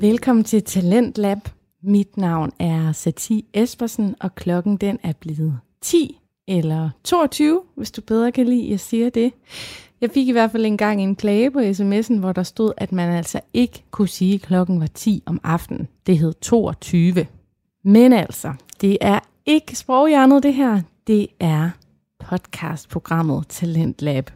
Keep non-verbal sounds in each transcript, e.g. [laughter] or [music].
Velkommen til Talent Lab. Mit navn er Sati Espersen, og klokken den er blevet 10 eller 22, hvis du bedre kan lide, jeg siger det. Jeg fik i hvert fald engang en klage på sms'en, hvor der stod, at man altså ikke kunne sige, at klokken var 10 om aftenen. Det hed 22. Men altså, det er ikke sproghjernet det her. Det er podcastprogrammet Talent Lab.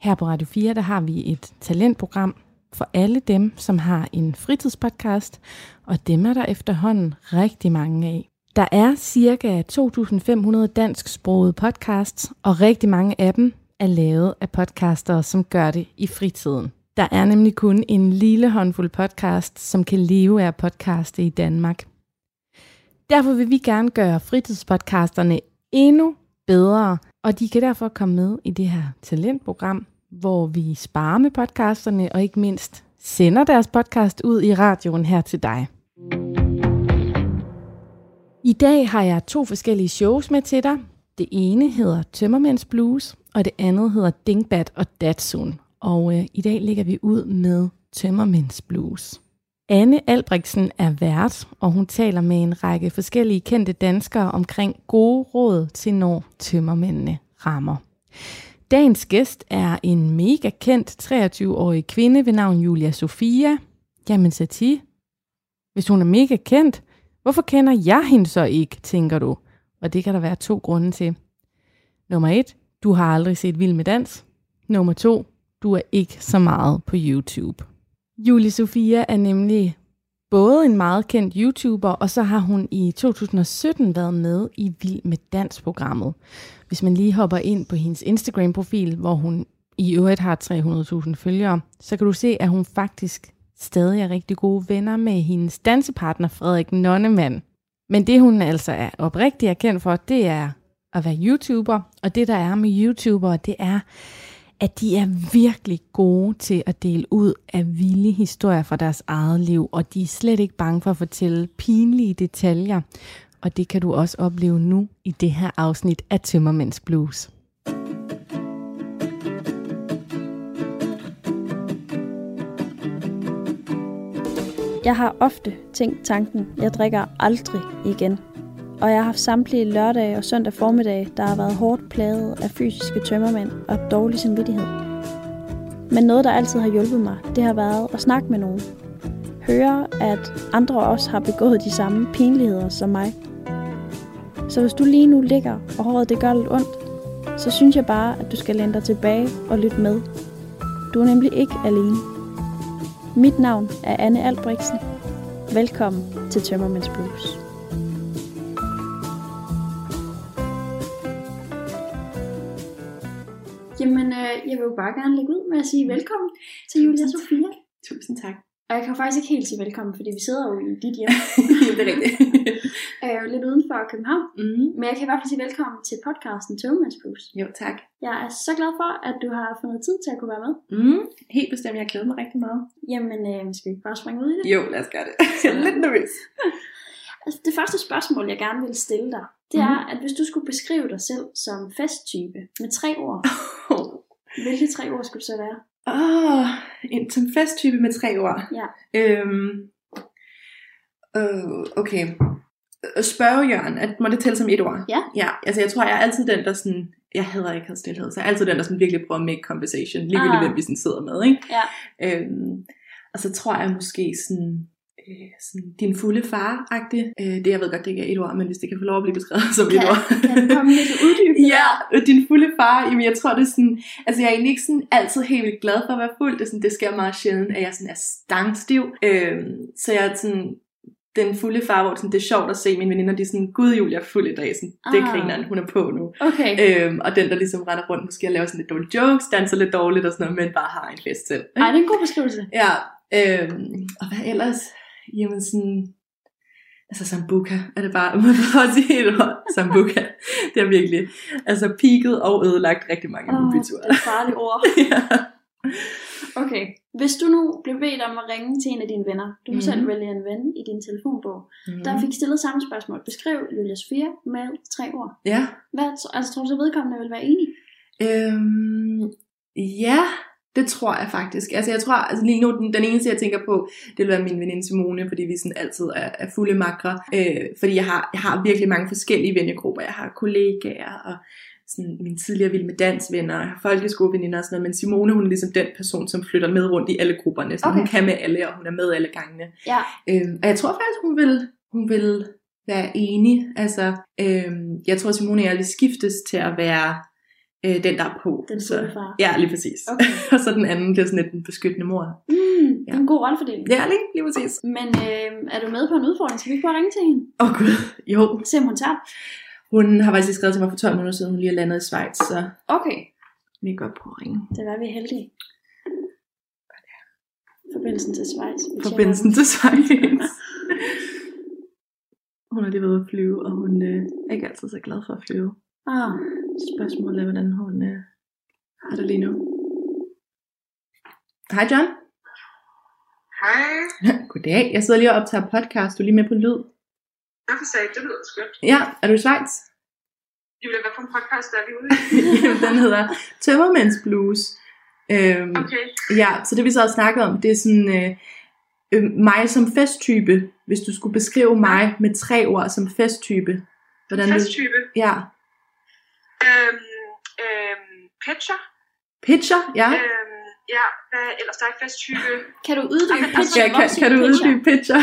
Her på Radio 4, der har vi et talentprogram for alle dem, som har en fritidspodcast, og dem er der efterhånden rigtig mange af. Der er cirka 2.500 dansksprogede podcasts, og rigtig mange af dem er lavet af podcastere, som gør det i fritiden. Der er nemlig kun en lille håndfuld podcast, som kan leve af podcaste i Danmark. Derfor vil vi gerne gøre fritidspodcasterne endnu bedre, og de kan derfor komme med i det her talentprogram, hvor vi sparer med podcasterne og ikke mindst sender deres podcast ud i radioen her til dig. I dag har jeg to forskellige shows med til dig. Det ene hedder Tømmermænds Blues, og det andet hedder Dingbat og Datsun. Og øh, i dag lægger vi ud med Tømmermænds Blues. Anne Albrechtsen er vært, og hun taler med en række forskellige kendte danskere omkring gode råd til når tømmermændene rammer. Dagens gæst er en mega kendt 23-årig kvinde ved navn Julia Sofia. Jamen Sati, hvis hun er mega kendt, hvorfor kender jeg hende så ikke, tænker du? Og det kan der være to grunde til. Nummer et, du har aldrig set Vild med Dans. Nummer to, du er ikke så meget på YouTube. Julie Sofia er nemlig både en meget kendt YouTuber, og så har hun i 2017 været med i Vild med Dans-programmet. Hvis man lige hopper ind på hendes Instagram-profil, hvor hun i øvrigt har 300.000 følgere, så kan du se, at hun faktisk stadig er rigtig gode venner med hendes dansepartner Frederik Nonnemann. Men det hun altså er oprigtigt er kendt for, det er at være YouTuber, og det der er med YouTubere, det er, at de er virkelig gode til at dele ud af vilde historier fra deres eget liv, og de er slet ikke bange for at fortælle pinlige detaljer. Og det kan du også opleve nu i det her afsnit af Tømmermænds Blues. Jeg har ofte tænkt tanken, jeg drikker aldrig igen. Og jeg har haft samtlige lørdage og søndag formiddag, der har været hårdt plaget af fysiske tømmermænd og dårlig samvittighed. Men noget, der altid har hjulpet mig, det har været at snakke med nogen. Høre, at andre også har begået de samme pinligheder som mig. Så hvis du lige nu ligger, og håret det gør lidt ondt, så synes jeg bare, at du skal læne dig tilbage og lytte med. Du er nemlig ikke alene. Mit navn er Anne Albrechtsen. Velkommen til Tømmermænds Blues. Jamen, øh, jeg vil jo bare gerne lægge ud med at sige velkommen til Julia Tusind Sofia. Tusind tak. Og jeg kan faktisk ikke helt sige velkommen, fordi vi sidder jo i dit hjem. [laughs] det er rigtigt. [laughs] øh, lidt uden for København. mm. Men jeg kan i hvert fald sige velkommen til podcasten Tømmermænds Blues. Jo, tak. Jeg er så glad for, at du har fundet tid til at kunne være med. Mm. Helt bestemt, jeg glæder mig rigtig meget. Jamen, øh, skal vi bare springe ud i det? Jo, lad os gøre det. [laughs] jeg er lidt nervøs. Altså, det første spørgsmål, jeg gerne vil stille dig, det er, at hvis du skulle beskrive dig selv som festtype med tre ord, [laughs] hvilke tre ord skulle det så være? Åh, oh, en som festtype med tre ord. Ja. Øhm, øh, okay. Øh, Spørgejørn, at må det tælle som et ord? Ja. Ja, altså jeg tror, jeg er altid den, der sådan, jeg hader ikke havde stillhed, så jeg er altid den, der sådan virkelig prøver at make conversation, ligegyldigt Ah. hvem vi sådan sidder med, ikke? Ja. Øhm, og så tror jeg måske sådan, sådan din fulde far-agtig. Øh, det jeg ved godt, det ikke er et ord, men hvis det kan få lov at blive beskrevet som et Kan, ord. kan du komme lidt uddybende? [laughs] Ja, øh, din fulde far, jamen jeg tror det er sådan, altså jeg er egentlig ikke sådan altid helt vildt glad for at være fuld, det, er sådan, det sker meget sjældent, at jeg sådan er stangstiv, øhm, så jeg er sådan, den fulde far, hvor det, sådan, det er sjovt at se mine veninder, de er sådan, gud Julia er fuld i dag, sådan, det Ah. griner hun er på nu. Okay. Øhm, og den, der ligesom render rundt, måske at lave sådan lidt dårlige jokes, danser lidt dårligt og sådan noget, men bare har en fest selv. Ej, det er en god beskrivelse. Ja, øhm, og hvad ellers? Jamen sådan, altså Sambuca, er det bare, [laughs] jeg bare sige et ord, Sambuca, det er virkelig, altså peaked og ødelagt rigtig mange oh, det byture. er et farligt ord. [laughs] ja. Okay. Hvis du nu blev bedt om at ringe til en af dine venner, du kan Mhm. selv vælge en ven i din telefonbog, Mm. der fik stillet samme spørgsmål. Beskriv Julia Sofia med tre ord. Ja, Hvad, altså tror du så vedkommende vil være enig? øhm, ja, Det tror jeg faktisk. Altså jeg tror, altså lige nu, den, den eneste jeg tænker på, det vil være min veninde Simone, fordi vi sådan altid er, er fulde makre. Øh, fordi jeg har, jeg har virkelig mange forskellige vennegrupper. Jeg har kollegaer og sådan min tidligere vild med dansvenner, jeg har folkeskoleveninder og sådan noget, men Simone hun er ligesom den person, som flytter med rundt i alle grupperne. Så okay. hun kan med alle, og hun er med alle gangene. Ja. Øhm, og jeg tror faktisk, hun vil, hun vil være enig. Altså, øhm, jeg tror, Simone og jeg vil skiftes til at være øh, den, der er på. Den så, far. Ja, lige præcis. Okay. [laughs] og så den anden bliver sådan lidt den beskyttende mor. Mm, det er en god rollefordeling. Ja, lige, lige præcis. Men øh, er du med på en udfordring? Skal vi ikke bare ringe til hende? Åh oh, gud, jo. Se om hun tager. Hun har faktisk skrevet til mig for 12 minutter siden, hun lige er landet i Schweiz, så Okay, vi går på at ringe. det var vi heldige. Forbindelsen til Schweiz. Forbindelsen til Schweiz. [laughs] hun er lige ved at flyve, og hun øh, er ikke altid så glad for at flyve. Ah, Spørgsmålet er, hvordan hun øh, har det lige nu. Hej John. Hej. [laughs] Goddag. Jeg sidder lige og optager podcast. Du er lige med på lyd. Hvorfor sagde det lyder skønt? Ja, er du i Schweiz? Julia, hvad for en podcast er vi ude i? [laughs] Den hedder Tømmermænds Blues. Øhm, Okay. Ja, så det vi så har snakket om, det er sådan øh, øh, mig som festtype. Hvis du skulle beskrive mig med tre ord som festtype. Hvordan Festtype. Ja. Øhm, øhm, pitcher. Pitcher, ja. Øhm, ja, hvad ellers der er festtype? kan du uddybe Ej, pitcher? ja kan, kan du uddybe pitcher?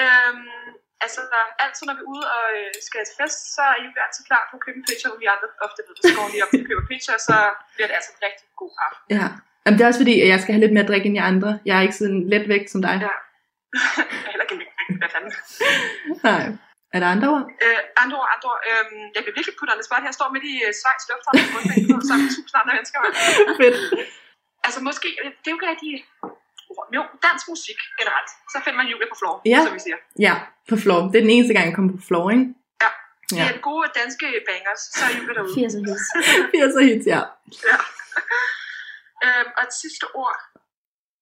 Øhm, altså, der, altid når vi er ude og øh, skal til fest, så er Julia altid klar på at købe en pitcher, hvor vi andre ofte ved, så går lige op og køber pitcher, så bliver det altså en rigtig god aften. Ja. Jamen, det er også fordi, at jeg skal have lidt mere drik end de andre. Jeg er ikke sådan let vægt som dig. Ja. [laughs] Jeg er heller ikke en vægt, hvad fanden. Nej. Er der andre ord? Øh, andre ord, andre ord. Øhm, jeg kan virkelig putte spot her. Jeg står midt i øh, Schweiz Lufthavn på sammen [laughs] med tusind andre mennesker. Fedt. Altså måske, øh, det er jo ikke rigtig ord. Jo, dansk musik generelt. Så finder man Julia på floor, Ja. som vi siger. Ja, på floor. Det er den eneste gang, jeg kommer på floor, ikke? Ja. Det Ja. er gode danske bangers, så er Julia derude. 80 hits. [laughs] 80'er hits, ja. Ja. øhm, og et sidste ord.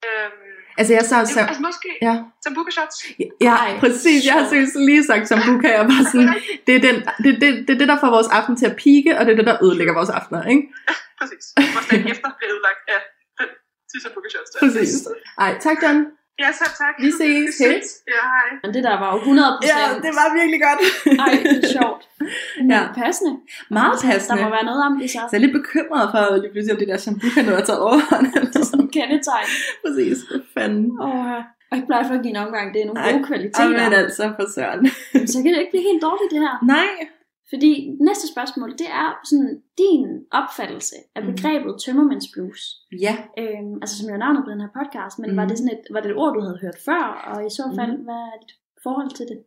Øhm, Altså, jeg sa det, så... altså måske Ja, Sambuca shots. ja Ej, præcis. Jeg har seriøst lige sagt som buka. Jeg bare sådan, [laughs] det er, den, det, det, det er det, der får vores aften til at pike, og det er det, der ødelægger vores aftener, ikke? Præcis. Vores dag efter bliver udlagt af [laughs] den til Sambuca shots. Der. Præcis. Ej, tak John. Ja, selv tak. Vi ses. Hej. Ja, hej. Men det der var jo 100 procent. var virkelig godt. Ej, det er sjovt. Men Ja. passende. Meget Der passende. må være noget om det så. Så jeg er lidt bekymret for, at lige pludselig om det der shampoo kan nå at tage over. [laughs] Som kendetegn. Præcis. Fanden? Og, og ikke blot for at give en omgang, det er nogle Ej, gode kvaliteter. Amen altså, for søren. Så kan det ikke blive helt dårligt det her. Nej. Fordi næste spørgsmål, det er sådan din opfattelse af Mhm. begrebet tømmermændsblues. Ja. Øhm, altså som jo er navnet på den her podcast, men Mhm. var det sådan et, var det et ord, du havde hørt før? Og i så fald, Mhm. hvad er dit forhold til det?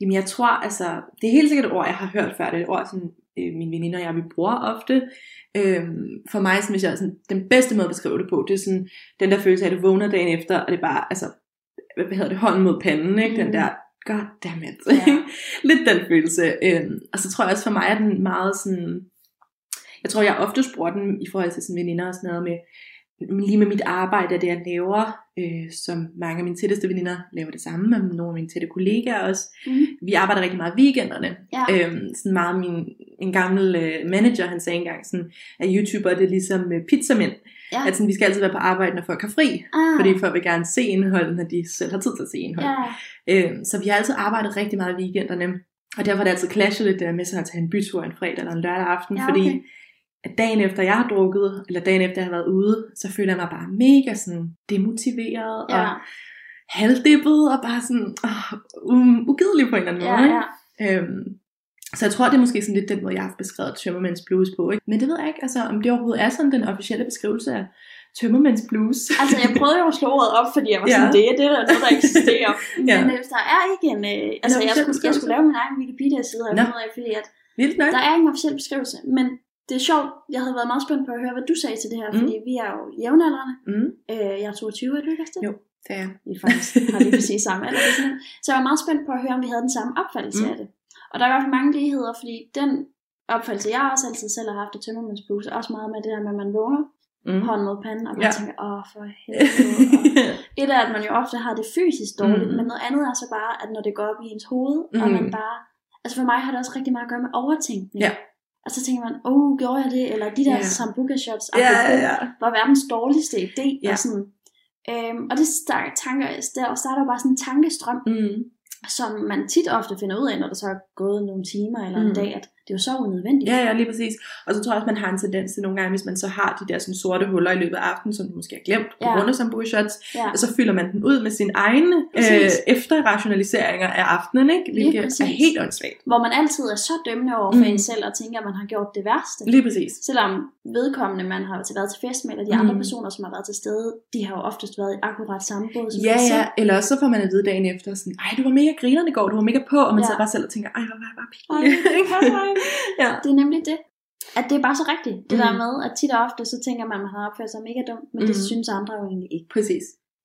Jamen jeg tror, altså, det er helt sikkert et ord, jeg har hørt før. Det er et ord, som øh, mine veninder og jeg, vi bruger ofte. Øhm, for mig, sådan, hvis jeg, sådan, den bedste måde at beskrive det på, det er sådan, den der følelse af, at du vågner dagen efter, og det er bare, altså, hvad hedder det, hånden mod panden, ikke? Den Mhm. der, god damn it. Ja. [laughs] Lidt den følelse. Øhm, og så tror jeg også for mig, at den meget sådan, jeg tror, jeg ofte bruger den i forhold til sådan veninder og sådan noget med, lige med mit arbejde og det, jeg laver, øh, som mange af mine tætteste veninder laver det samme, med nogle af mine tætte kollegaer også. Mm. Vi arbejder rigtig meget weekenderne. Ja. Øhm, sådan meget min, en gammel øh, manager, han sagde engang, sådan, at YouTuber det er ligesom øh, pizzamænd. Ja. At sådan, vi skal altid være på arbejde, når folk har fri. Ah, Fordi folk vil gerne se indhold, når de selv har tid til at se indhold. ja. Øhm, så vi har altid arbejdet rigtig meget i weekenderne. Og derfor er det altid clashet lidt der med sådan at tage en bytur en fredag eller en lørdag aften. Ja, Fordi okay. at dagen efter jeg har drukket, eller dagen efter jeg har været ude, så føler jeg mig bare mega sådan demotiveret Ja, og halvdippet og bare sådan uh, um, ugidelig på en eller anden ja, måde. ja. Øhm, så jeg tror, det er måske sådan lidt den måde, jeg har beskrevet Tømmermænds Blues på. Ikke? Men det ved jeg ikke, altså, om det overhovedet er sådan den officielle beskrivelse af Tømmermænds Blues. Altså, jeg prøvede jo at slå ordet op, fordi jeg var Ja. sådan, det er det, der er noget, der eksisterer. [laughs] Ja. Men øh, der er ikke en... Øh, altså, jeg skulle, jeg skulle lave min egen Wikipedia-side, og ud af, fordi at Vildt nok. der er ingen officiel beskrivelse. Men det er sjovt, jeg havde været meget spændt på at høre, hvad du sagde til det her, Mm. fordi vi er jo jævnaldrende. Mm, Øh, jeg er 22, er du ikke også det? Jo. det er jeg. Vi faktisk har lige præcis samme alder. noget. Så jeg var meget spændt på at høre, om vi havde den samme opfattelse Mm. af det. Og der er i hvert fald mange ligheder, fordi den opfattelse, jeg også altid selv har haft af tømmermænds blues, er også meget med det der med, at man vågner, Mm. hånden mod panden, og man Ja. tænker, åh, for helvede. [laughs] Et er, at man jo ofte har det fysisk dårligt, Mm. men noget andet er så bare, at når det går op i ens hoved, mm. og man Mm. bare... Altså for mig har det også rigtig meget at gøre med overtænkning. Ja. Og så tænker man, åh, oh, gjorde jeg det? Eller de der yeah. sambuca shots, ja, ja. var verdens dårligste idé. Ja. Og, sådan. Øhm, og det starter, tanker, der starter bare sådan en tankestrøm, Mm. Som man tit ofte finder ud af, når der så er gået nogle timer eller en Mm. dag, at det er jo så unødvendigt. Ja, ja, lige præcis. Og så tror jeg også, man har en tendens til nogle gange, hvis man så har de der sådan, sorte huller i løbet af aftenen, som du måske har glemt på Ja. grund af shots, Ja. og så fylder man den ud med sine egne øh, efterrationaliseringer af aftenen, ikke? Lige hvilket er helt åndssvagt. Hvor man altid er så dømmende over for Mm. en selv, og tænker, at man har gjort det værste. Lige præcis. Selvom vedkommende, man har været til fest med, eller de Mm. andre personer, som har været til stede, de har jo oftest været i akkurat samme båd som Ja, ja, eller så får man at vide dagen efter sådan, ej, du var mega grinerne i går, du var mega på, og man Ja. sidder bare selv og tænker, ej, hvor var jeg bare pinlig. [laughs] [laughs] ja. Det er nemlig det. At det er bare så rigtigt. Det Mm. der med, at tit og ofte, så tænker man, at man har opført sig mega dumt, men det Mm. synes andre jo egentlig ikke. Præcis.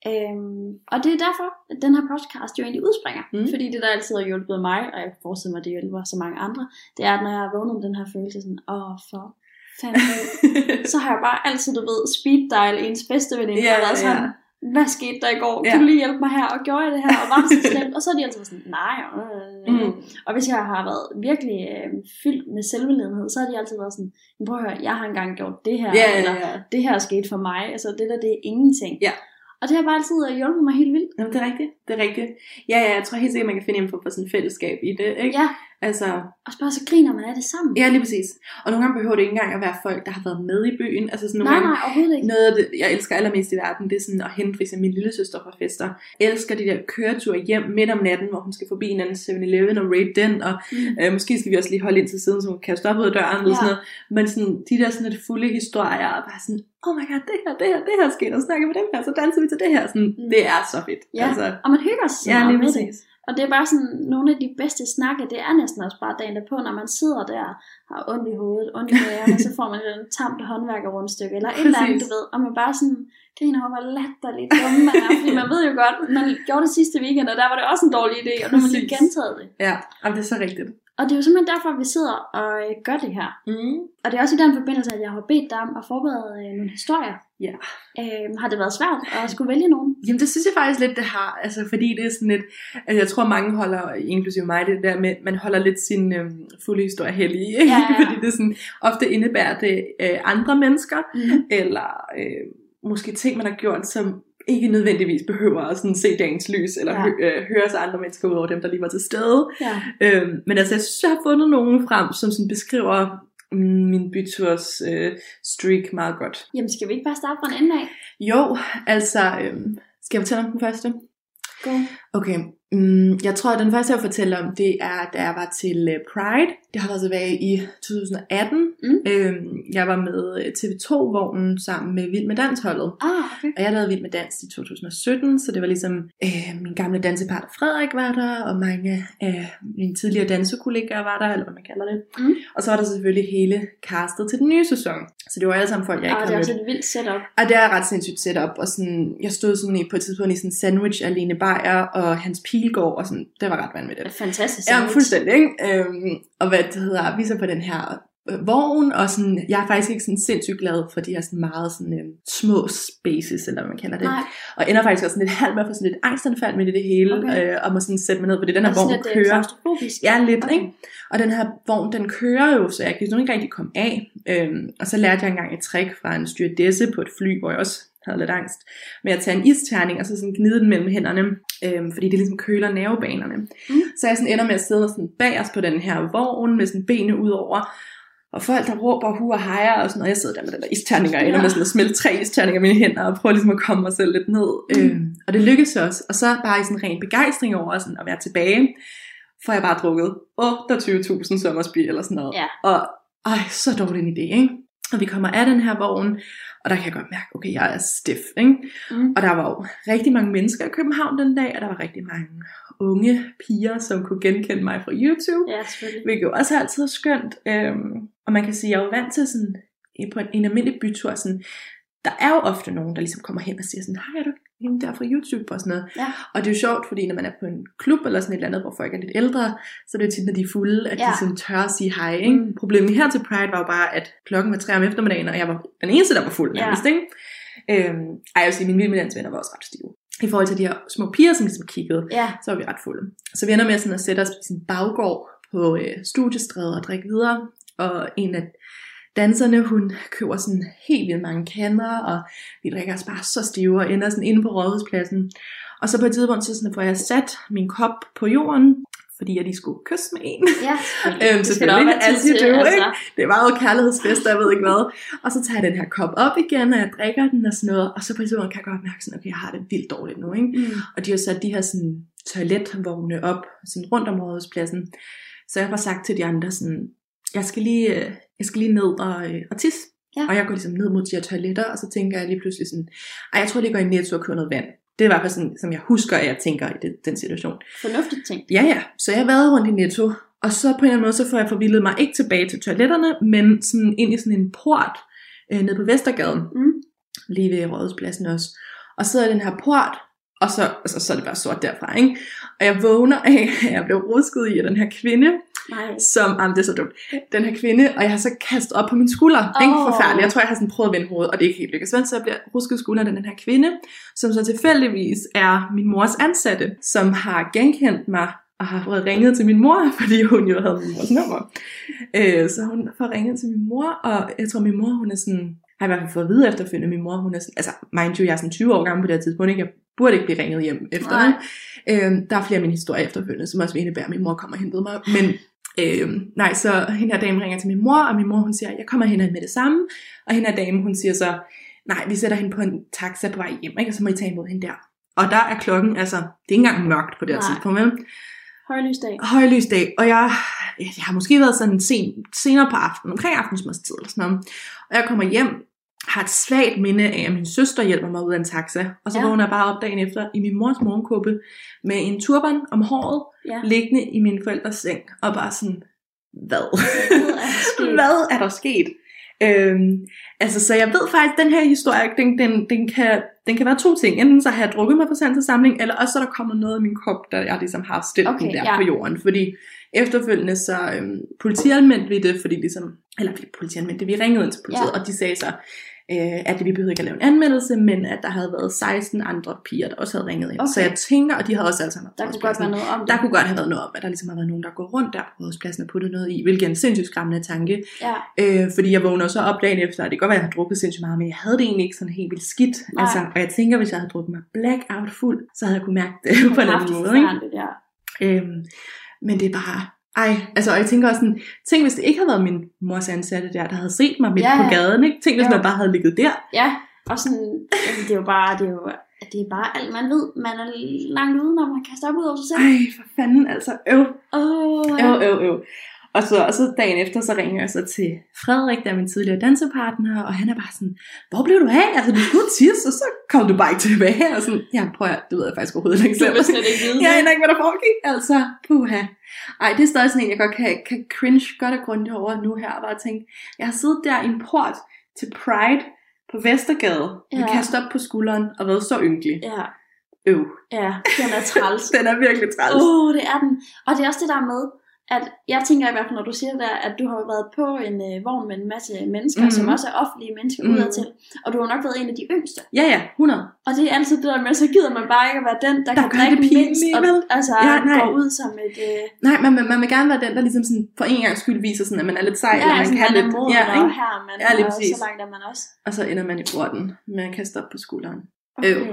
Øhm, og det er derfor, at den her podcast jo egentlig udspringer. Mm. Fordi det, der altid har hjulpet mig, og jeg forestiller mig, at det hjælper så mange andre, det er, at når jeg har vågnet med den her følelse, sådan, åh, for fanden, [laughs] så har jeg bare altid, du ved, speed dial ens bedste veninde, Ja, og været sådan, ja. Hvad skete der i går? Ja. Kan du lige hjælpe mig her? Og gjorde jeg det her? Og var det så slemt? Og så er de altid sådan, nej. Øh. Mm. Og hvis jeg har været virkelig øh, fyldt med selvledlighed, så har de altid været sådan, "Men prøv at høre, jeg har engang gjort det her, Ja, ja, eller ja. det her er sket for mig. Altså det der, det er ingenting. Ja. Og det har bare altid øh, hjulpet mig helt vildt. Jamen, det er rigtigt. Det er rigtigt. Ja, ja, jeg tror helt sikkert, man kan finde en form for sådan fællesskab i det, ikke? Ja, Altså, og bare så griner man af det sammen. ja, lige præcis. Og nogle gange behøver det ikke engang at være folk, der har været med i byen. Altså sådan nogle nej, gange, nej, overhovedet ikke. Noget af det, jeg elsker allermest i verden, det er sådan at hente for eksempel min lille søster fra fester. Jeg elsker de der køreture hjem midt om natten, hvor hun skal forbi en anden 7-Eleven og rate den, og Mm. øh, måske skal vi også lige holde ind til siden, så hun kan stoppe ud af døren, eller Ja. sådan noget. Men sådan, de der sådan lidt fulde historier, og bare sådan, oh my god, det her, det her, det her sker, og snakker med dem her, så danser vi til det her. Sådan, Mm. Det er så fedt. Ja, Altså, og man hygger sig ja, lige med det. Og det er bare sådan, nogle af de bedste snakke, det er næsten også bare dagen derpå, når man sidder der, har ondt i hovedet, ondt i maven, og så får man et tamt håndværkerrundstykke, eller et eller andet, du ved, og man bare sådan griner over, hvor latterligt dumme man er, fordi man ved jo godt, man gjorde det sidste weekend, og der var det også en dårlig idé, og nu har man lige gentaget det. Ja, jamen, det er så rigtigt. Og det er jo simpelthen derfor, at vi sidder og øh, gør det her. Mm. Og det er også i den forbindelse, at jeg har bedt dig om at forberede øh, nogle historier. Ja. Øh, har det været svært at skulle vælge nogen? Jamen det synes jeg faktisk lidt, det har. Altså fordi det er sådan lidt, altså jeg tror mange holder, inklusive mig, det der med, man holder lidt sin øhm, fulde historie hellig. Ikke? Ja, ja. [laughs] fordi det sådan, ofte indebærer det øh, andre mennesker, Mm. eller øh, måske ting, man har gjort, som ikke nødvendigvis behøver at sådan se dagens lys, eller Ja. ja. hø- øh, høre sig andre mennesker ud over dem, der lige var til stede. Ja. Øhm, men altså, jeg synes, jeg har fundet nogen frem, som sådan beskriver min byturs øh, streak meget godt. Jamen skal vi ikke bare starte fra en ende af? Jo, altså, øhm, skal jeg fortælle om den første? Go. Okay, mm, jeg tror, at den første, jeg vil fortælle om, det er, da jeg var til øh, Pride. Det har været tilbage i 2018. Mm. Øhm, jeg var med øh, TV2-vognen sammen med Vild med Dansholdet. Ah, okay. Og jeg lavede Vild med Dans i 2017, så det var ligesom, øh, min gamle dansepartner Frederik var der, og mange af mine tidligere dansekollegaer var der, eller hvad man kalder det. Mm. Og så var der selvfølgelig hele castet til den nye sæson. Så det var alle sammen folk, jeg ikke Og har det er også et vildt setup. Og det er ret sindssygt setup, og sådan, jeg stod sådan i, på et tidspunkt i sådan en sandwich af Lene Beyer og Hans Pilgaard, og sådan, det var ret vanvittigt. Fantastisk Ja, fuldstændig, ikke? Øhm, og hvad det hedder, vi er så på den her øh, vogn, og sådan, jeg er faktisk ikke sådan sindssygt glad for de her sådan meget sådan, øh, små spaces, eller hvad man kalder det. Nej, Og ender faktisk også sådan lidt halvt med at få sådan lidt angstanfald med i det hele, Okay. øh, og må sådan sætte mig ned, fordi den her altså vogn kører. klaustrofobisk. Ja, lidt, Okay. ikke? Og den her vogn, den kører jo, så jeg kan ikke rigtig komme af. Øhm, og så lærte jeg engang et trick fra en stewardesse på et fly, hvor jeg også havde lidt angst, med at tage en isterning, og så sådan gnide den mellem hænderne, øhm, fordi det ligesom køler nervebanerne. Mm. Så jeg sådan ender med at sidde sådan bagerst på den her vogn, med sådan benene ud over, og folk, der råber hu og hejer og sådan noget. Jeg sidder der med den der isterning, og ender med sådan at smelte tre isterninger i mine hænder, og prøver ligesom at komme mig selv lidt ned. Mm. Øhm, og det lykkedes også. Og så bare i sådan ren begejstring over sådan at være tilbage, får jeg bare drukket 28.000 sommersby eller sådan noget. Ja. Og ej, så dårlig en idé, ikke? Og vi kommer af den her vogn, og der kan jeg godt mærke, okay, jeg er stiff, ikke? Mm. Og der var jo rigtig mange mennesker i København den dag, og der var rigtig mange unge piger, som kunne genkende mig fra YouTube. Ja, selvfølgelig. Hvilket jo også altid er skønt. Øhm, og man kan sige, at jeg er jo vant til sådan, på en, en almindelig bytur, sådan, der er jo ofte nogen, der ligesom kommer hen og siger sådan, hej, er du hende der fra YouTube og sådan noget. Ja. Og det er jo sjovt, fordi når man er på en klub eller sådan et eller andet, hvor folk er lidt ældre, så er det jo tit, når de er fulde, at Ja. de sådan tør at sige hej. Ikke? Mm. Problemet her til Pride var jo bare, at klokken var tre om eftermiddagen, og jeg var den eneste, der var fuld Ja. nærmest. Ikke? Øhm, ej, jeg vil sige, mine vildmiddagsvenner var også ret stive. I forhold til de her små piger, som ligesom kiggede, Ja, så var vi ret fulde. Så vi ender med sådan at sætte os i sin baggård på øh, studiestrædet og drikke videre. og en af danserne, hun køber sådan helt vildt mange kander, og vi drikker os bare så stive og ender sådan inde på rådhuspladsen. Og så på et tidspunkt, så sådan, får jeg sat min kop på jorden, fordi jeg lige skulle kysse med en. Ja, [laughs] Øhm, selvfølgelig, as you do, ikke? Det var jo kærlighedsfest, jeg ved ikke hvad. Og så tager jeg den her kop op igen, og jeg drikker den og sådan noget. Og så på et tidspunkt kan jeg godt mærke sådan, okay, jeg har det vildt dårligt nu, ikke? Mm. Og de har sat de her sådan toiletvogne op sådan rundt om rådhuspladsen. Så jeg har bare sagt til de andre sådan, jeg skal lige, øh, jeg skal lige ned og, øh, og tisse. Ja. Og jeg går ligesom ned mod de her toiletter, og så tænker jeg lige pludselig sådan, ej, jeg tror jeg går i Netto og køber noget vand. Det er i hvert fald sådan, som jeg husker, at jeg tænker i det, den situation. Fornuftigt ting. Ja, ja. Så jeg har været rundt i Netto, og så på en eller anden måde, så får jeg forvildet mig ikke tilbage til toiletterne, men sådan ind i sådan en port øh, nede på Vestergaden, Mm. lige ved Rådhuspladsen også. Og så er den her port, og så, altså, så er det bare sort derfra, ikke? Og jeg vågner af, [laughs] at jeg blev rusket i af den her kvinde, Nej. som, jamen, det er så dumt, den her kvinde, og jeg har så kastet op på min skulder. Oh. Ikke forfærdeligt. Jeg tror, jeg har sådan prøvet at vende hovedet, og det er ikke helt lykkedes. vel? Så jeg bliver rusket skulderen af den her kvinde, som så tilfældigvis er min mors ansatte, som har genkendt mig og har fået ringet til min mor, [laughs] fordi hun jo havde min mors nummer. Øh, så hun får ringet til min mor, og jeg tror, min mor, hun er sådan, har i hvert fald fået at vide efterfølgende, min mor, hun er sådan, altså, mind you, jeg er sådan 20 år gammel på det her tidspunkt, ikke? Jeg burde ikke blive ringet hjem efter Nej. Øhm, der er flere af mine historier efterfølgende, som også vil indebære, at min mor kommer og hentede mig. Men øhm, nej, så hende her dame ringer til min mor, og min mor hun siger, jeg kommer hen med det samme. Og hende her dame, hun siger så, nej, vi sætter hende på en taxa på vej hjem, ikke? og så må I tage imod hende der. Og der er klokken, altså, det er ikke engang mørkt på det her tidspunkt, vel? Højlysdag. højlysdag, og jeg, jeg har måske været sådan sen, senere på aftenen, omkring aftensmadstid eller sådan noget. Og jeg kommer hjem, har et svagt minde af, at min søster hjælper mig ud af en taxa. Og så Ja. vågner jeg bare op dagen efter i min mors morgenkåbe med en turban om håret, Ja. liggende i min forældres seng, og bare sådan, hvad? Hvad er der sket? [laughs] Hvad er der sket? Øhm, altså, så jeg ved faktisk, at den her historie, den, den, den, kan, den kan være to ting. Enten så har jeg drukket mig på sans samling, eller også så er der kommet noget i min kop, der jeg ligesom har stillet Okay, den der ja. på jorden. Fordi efterfølgende så øhm, politianmeldte vi det, fordi ligesom, eller vi politianmeldte, vi ringede ind til politiet, Ja. og de sagde så, øh, at vi behøvede ikke at lave en anmeldelse, men at der havde været 16 andre piger, der også havde ringet ind. Okay. Så jeg tænker, og de havde også alle sammen Der kunne godt være noget om det. der kunne godt have været noget om, at der ligesom har været nogen, der går rundt der på rådhuspladsen og puttet noget i, hvilket er en sindssygt skræmmende tanke. Ja. Øh, fordi jeg vågner så op dagen efter, og det kan godt være, at jeg har drukket sindssygt meget, men jeg havde det egentlig ikke sådan helt vildt skidt. Nej. Altså, og jeg tænker, hvis jeg havde drukket mig blackout fuld, så havde jeg kunne mærke det [laughs] på en anden det måde. Ikke? Ja. Øhm, men det er bare, ej, altså, og jeg tænker også sådan, tænk hvis det ikke havde været min mors ansatte der, der havde set mig midt Ja, på gaden, ikke? Tænk hvis Ja. man bare havde ligget der. ja. Og sådan, jamen, det er jo bare, det er jo, det er bare alt, man ved. Man er langt ude, når man kaster op ud over sig selv. Ej, for fanden, altså, øv. Ja. Øv, øv, øv. Og så, og så dagen efter, så ringer jeg så til Frederik, der er min tidligere dansepartner, og han er bare sådan, hvor blev du af? Altså, du skulle tisse, og så kom du bare ikke tilbage. Og sådan, ja, prøv at, det ved jeg faktisk overhovedet ikke Du selv. vil slet ikke vide [laughs] Jeg aner ikke, hvad der foregik. Altså, puha. Ej, det er stadig sådan en, jeg godt kan, kan cringe godt og grundigt over nu her, og bare tænke, jeg har siddet der i en port til Pride på Vestergade, ja. med kastet op på skulderen, og været så ynkelig. Ja, Øv. ja, den er træls. [laughs] Den er virkelig træls. Åh, oh, det er den. Og det er også det der med, at jeg tænker i hvert fald, når du siger der, at du har været på en øh, vogn med en masse mennesker, Mhm. mm-hmm. som også er offentlige mennesker Mhm. mm-hmm. udadtil, og du har nok været en af de yngste. Ja, ja, 100. Og det er altid det der med, så gider man bare ikke at være den, der, Der kan drikke det mindst, og altså Ja, nej. går ud som et... Øh, Nej, man, man, man vil gerne være den, der ligesom sådan, for en gang skyld viser sådan, at man er lidt sej, ja, eller man altså, kan man er lidt. moden, Ja, og ikke? her, man Ja, lige og præcis. så langt er man også. Og så ender man i porten med at kaste op på skulderen. Okay. Øv.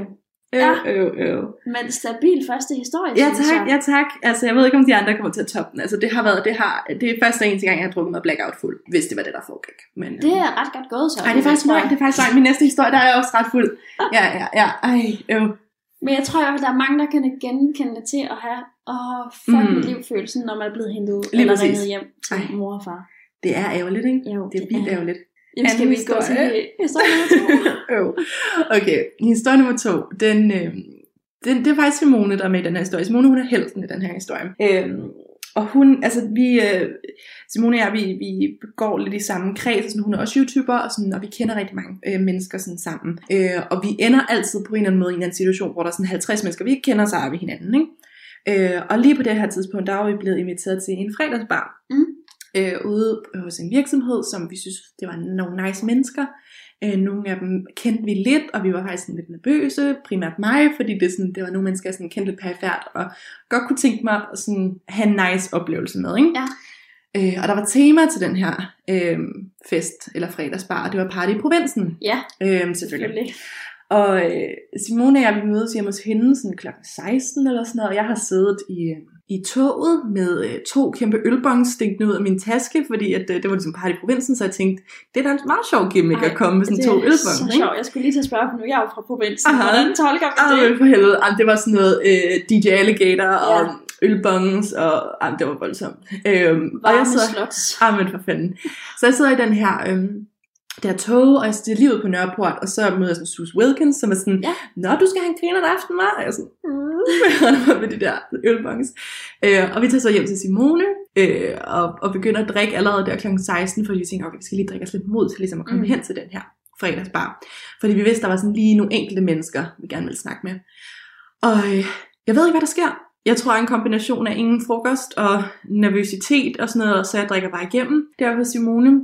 Øv, Ja. øv, øv. Men stabil første historie, Ja tak, ja tak. Altså jeg ved ikke, om de andre kommer til at toppe den. Altså det har været, det har, det er første og eneste gang, jeg har drukket mig blackout fuld, hvis det var det, der foregik. Men, Det er ret godt gået så. Ej, det er faktisk løgn, det er faktisk løgn. Min næste historie, der er jeg også ret fuld. Ja, ja, ja. Ej, øv. Men jeg tror i hvert fald, der er mange, der kan genkende det til at have, åh, fuck Mm. mit liv følelsen, når man er blevet hentet ud, eller ringet hjem til Ej. mor og far. Det er ærgerligt, ikke? Jo, Det er vildt ærgerligt. Jamen, skal vi gå til historie. nummer to? [laughs] Øv. Okay, historie nummer to, den, øh, den, det er faktisk Simone, der er med i den her historie. Simone, hun er helten i den her historie. Øhm, og hun, altså vi, øh, Simone og jeg, vi, vi går lidt i samme kreds, og sådan, hun er også YouTuber, og, sådan, og vi kender rigtig mange øh, mennesker sådan sammen. Øh, og vi ender altid på en eller anden måde i en anden situation, hvor der er sådan 50 mennesker, vi ikke kender, så er vi hinanden, ikke? Øh, og lige på det her tidspunkt, der var vi blevet inviteret til en fredagsbar. Mm. Øh, ude hos en virksomhed, som vi synes, det var nogle nice mennesker. Øh, nogle af dem kendte vi lidt, og vi var faktisk sådan lidt nervøse, primært mig, fordi det, sådan, det var nogle mennesker, jeg sådan kendte lidt perifært, og godt kunne tænke mig at sådan, have en nice oplevelse med. Ikke? Ja. Øh, og der var tema til den her øh, fest, eller fredagsbar, og det var party i provinsen. Ja, Øh, selvfølgelig. selvfølgelig. Og øh, Simone og jeg, vi mødes hjemme hos hende sådan kl. 16 eller sådan noget, og jeg har siddet i, i toget med øh, to kæmpe ølbongs stikkende ud af min taske, fordi at, øh, det var ligesom party i provinsen, så jeg tænkte, det er da en meget sjov gimmick Ej, at komme med sådan det to er ølbongs. så ikke? sjovt. Jeg skulle lige til at spørge, for nu er jeg jo fra provinsen. Aha. Hvordan tolker Ah, det? for helvede. Ah, det var sådan noget øh, DJ Alligator og Ja. ølbongs, og ah, det var voldsomt. Øhm, og jeg Varme så, slots. ah, men for fanden. Så jeg sidder i den her, øhm, der tog, og jeg stiger lige ud på Nørreport, og så møder jeg sådan Sus Wilkins, som er sådan, Ja. Nå, du skal have en griner aften, var? Og jeg er sådan, mm. og [laughs] med de der ølbongs. Øh, og vi tager så hjem til Simone, øh, og, og begynder at drikke allerede der kl. 16, fordi vi tænker, okay, vi skal lige drikke os lidt mod til ligesom at komme Mm. hen til den her fredagsbar. Fordi vi vidste, der var sådan lige nogle enkelte mennesker, vi gerne ville snakke med. Og øh, jeg ved ikke, hvad der sker. Jeg tror, en kombination af ingen frokost og nervøsitet og sådan noget, så jeg drikker bare igennem der hos Simone.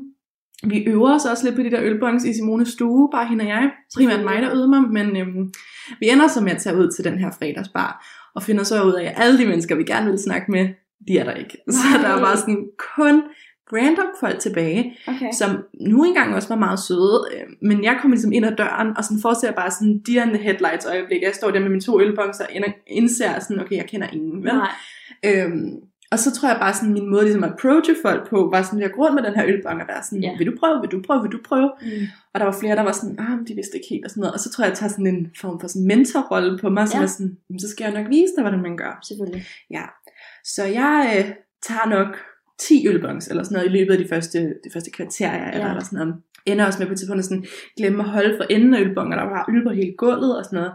Vi øver os også lidt på de der ølbongs i Simones stue, bare hende og jeg. Primært mig, der øvede mig, men øhm, vi ender så med at tage ud til den her fredagsbar, og finder så ud af, at alle de mennesker, vi gerne vil snakke med, de er der ikke. [laughs] Så Nej. der er bare sådan kun random folk tilbage, Okay. som nu engang også var meget søde, øh, men jeg kommer ligesom ind ad døren, og sådan forestiller bare sådan deer in the headlights øjeblik. Jeg står der med mine to ølbongs og ind- indser sådan, okay, jeg kender ingen, vel? Nej. Øhm, og så tror jeg bare sådan, min måde ligesom at approache folk på, var sådan, jeg rundt med den her ølbong og være sådan, Ja. vil du prøve, vil du prøve, vil du prøve? Mm. Og der var flere, der var sådan, ah, men de vidste ikke helt og sådan noget. Og så tror jeg, jeg tager sådan en form for sådan mentorrolle på mig, som Ja. er sådan, "Jamen, så skal jeg nok vise dig, hvordan man gør. Selvfølgelig. Ja. Så jeg øh, tager nok 10 ølbongs, eller sådan noget, i løbet af de første, de første kvarter, jeg er Ja. der, eller sådan noget. Ender også med på et tidspunkt at sådan, glemme at holde for enden af ølbongen, og der var øl på hele gulvet og sådan noget.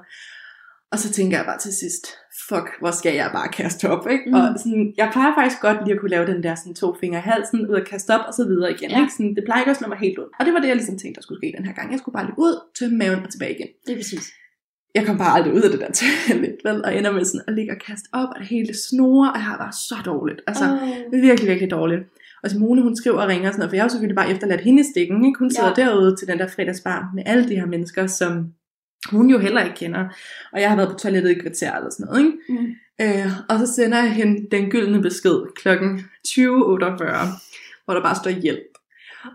Og så tænker jeg bare til sidst, fuck, hvor skal jeg bare kaste op, ikke? Mm. Og sådan, jeg plejer faktisk godt lige at kunne lave den der sådan, to fingre i halsen, ud og kaste op, og så videre igen, Ja. ikke? Sådan, det plejer ikke at slå mig helt ud. Og det var det, jeg ligesom tænkte, der skulle ske den her gang. Jeg skulle bare løbe ud, tømme maven og tilbage igen Det er præcis. jeg kom bare aldrig ud af det der [laughs] toilet, vel? Og ender med sådan at ligge og kaste op, og det hele snore, og jeg har bare så dårligt. Altså, oh. virkelig, virkelig dårligt. Og Simone, hun skriver og ringer og sådan noget, for jeg har jo selvfølgelig bare efterladt hende i stikken, ikke? Hun sidder ja. derude til den der fredagsbar med alle de her mennesker, som hun jo heller ikke kender. Og jeg har været på toilettet i et kvarter eller sådan noget, ikke? Mm. Øh, og så sender jeg hende den gyldne besked klokken 20.48, hvor der bare står hjælp.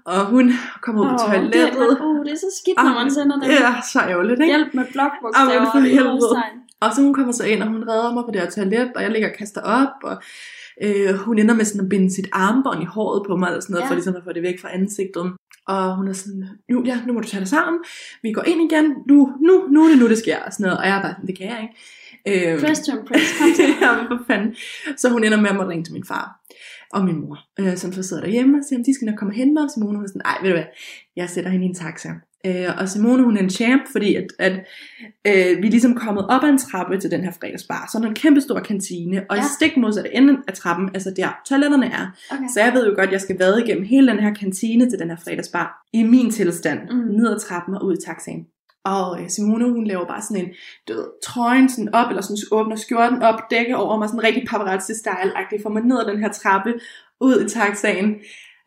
Og hun kommer ud på Åh, toilettet. Det, uh, det er så skidt, når man sender det. Ja, så ærgerligt, ikke? Hjælp med blokbogstaver for og udråbstegn. Og så hun kommer så ind, og hun redder mig på det her toilet, og jeg ligger og kaster op, og øh, hun ender med sådan at binde sit armbånd i håret på mig, eller sådan noget, ja. for ligesom at få det væk fra ansigtet. Og hun er sådan, nu, ja, nu må du tage dig sammen, vi går ind igen, nu, nu, nu er det nu, det sker, og sådan noget. Og jeg er bare sådan, det kan jeg ikke. Øh, Press to impress. Kom så. [laughs] ja, men for fanden. Så hun ender med at måtte ringe til min far og min mor, øh, som så sidder derhjemme og siger, de skal nok komme hente mig. Og Simone hun er sådan, nej, ved du hvad, jeg sætter hende i en taxa. Øh, og Simone hun er en champ, fordi at, at øh, vi er ligesom kommet op ad en trappe til den her fredagsbar. Så er der en kæmpe stor kantine, og ja. I stik modsatte ende af trappen, altså der toiletterne er. Okay. Så jeg ved jo godt, at jeg skal vade igennem hele den her kantine til den her fredagsbar. I min tilstand, Mm. mm. ned ad trappen og ud i taxaen. Og øh, Simone, hun laver bare sådan en, du ved, trøjen sådan op, eller sådan åbner skjorten op, dækker over mig, sådan rigtig paparazzi-style-agtigt, får mig ned ad den her trappe, ud i taxaen.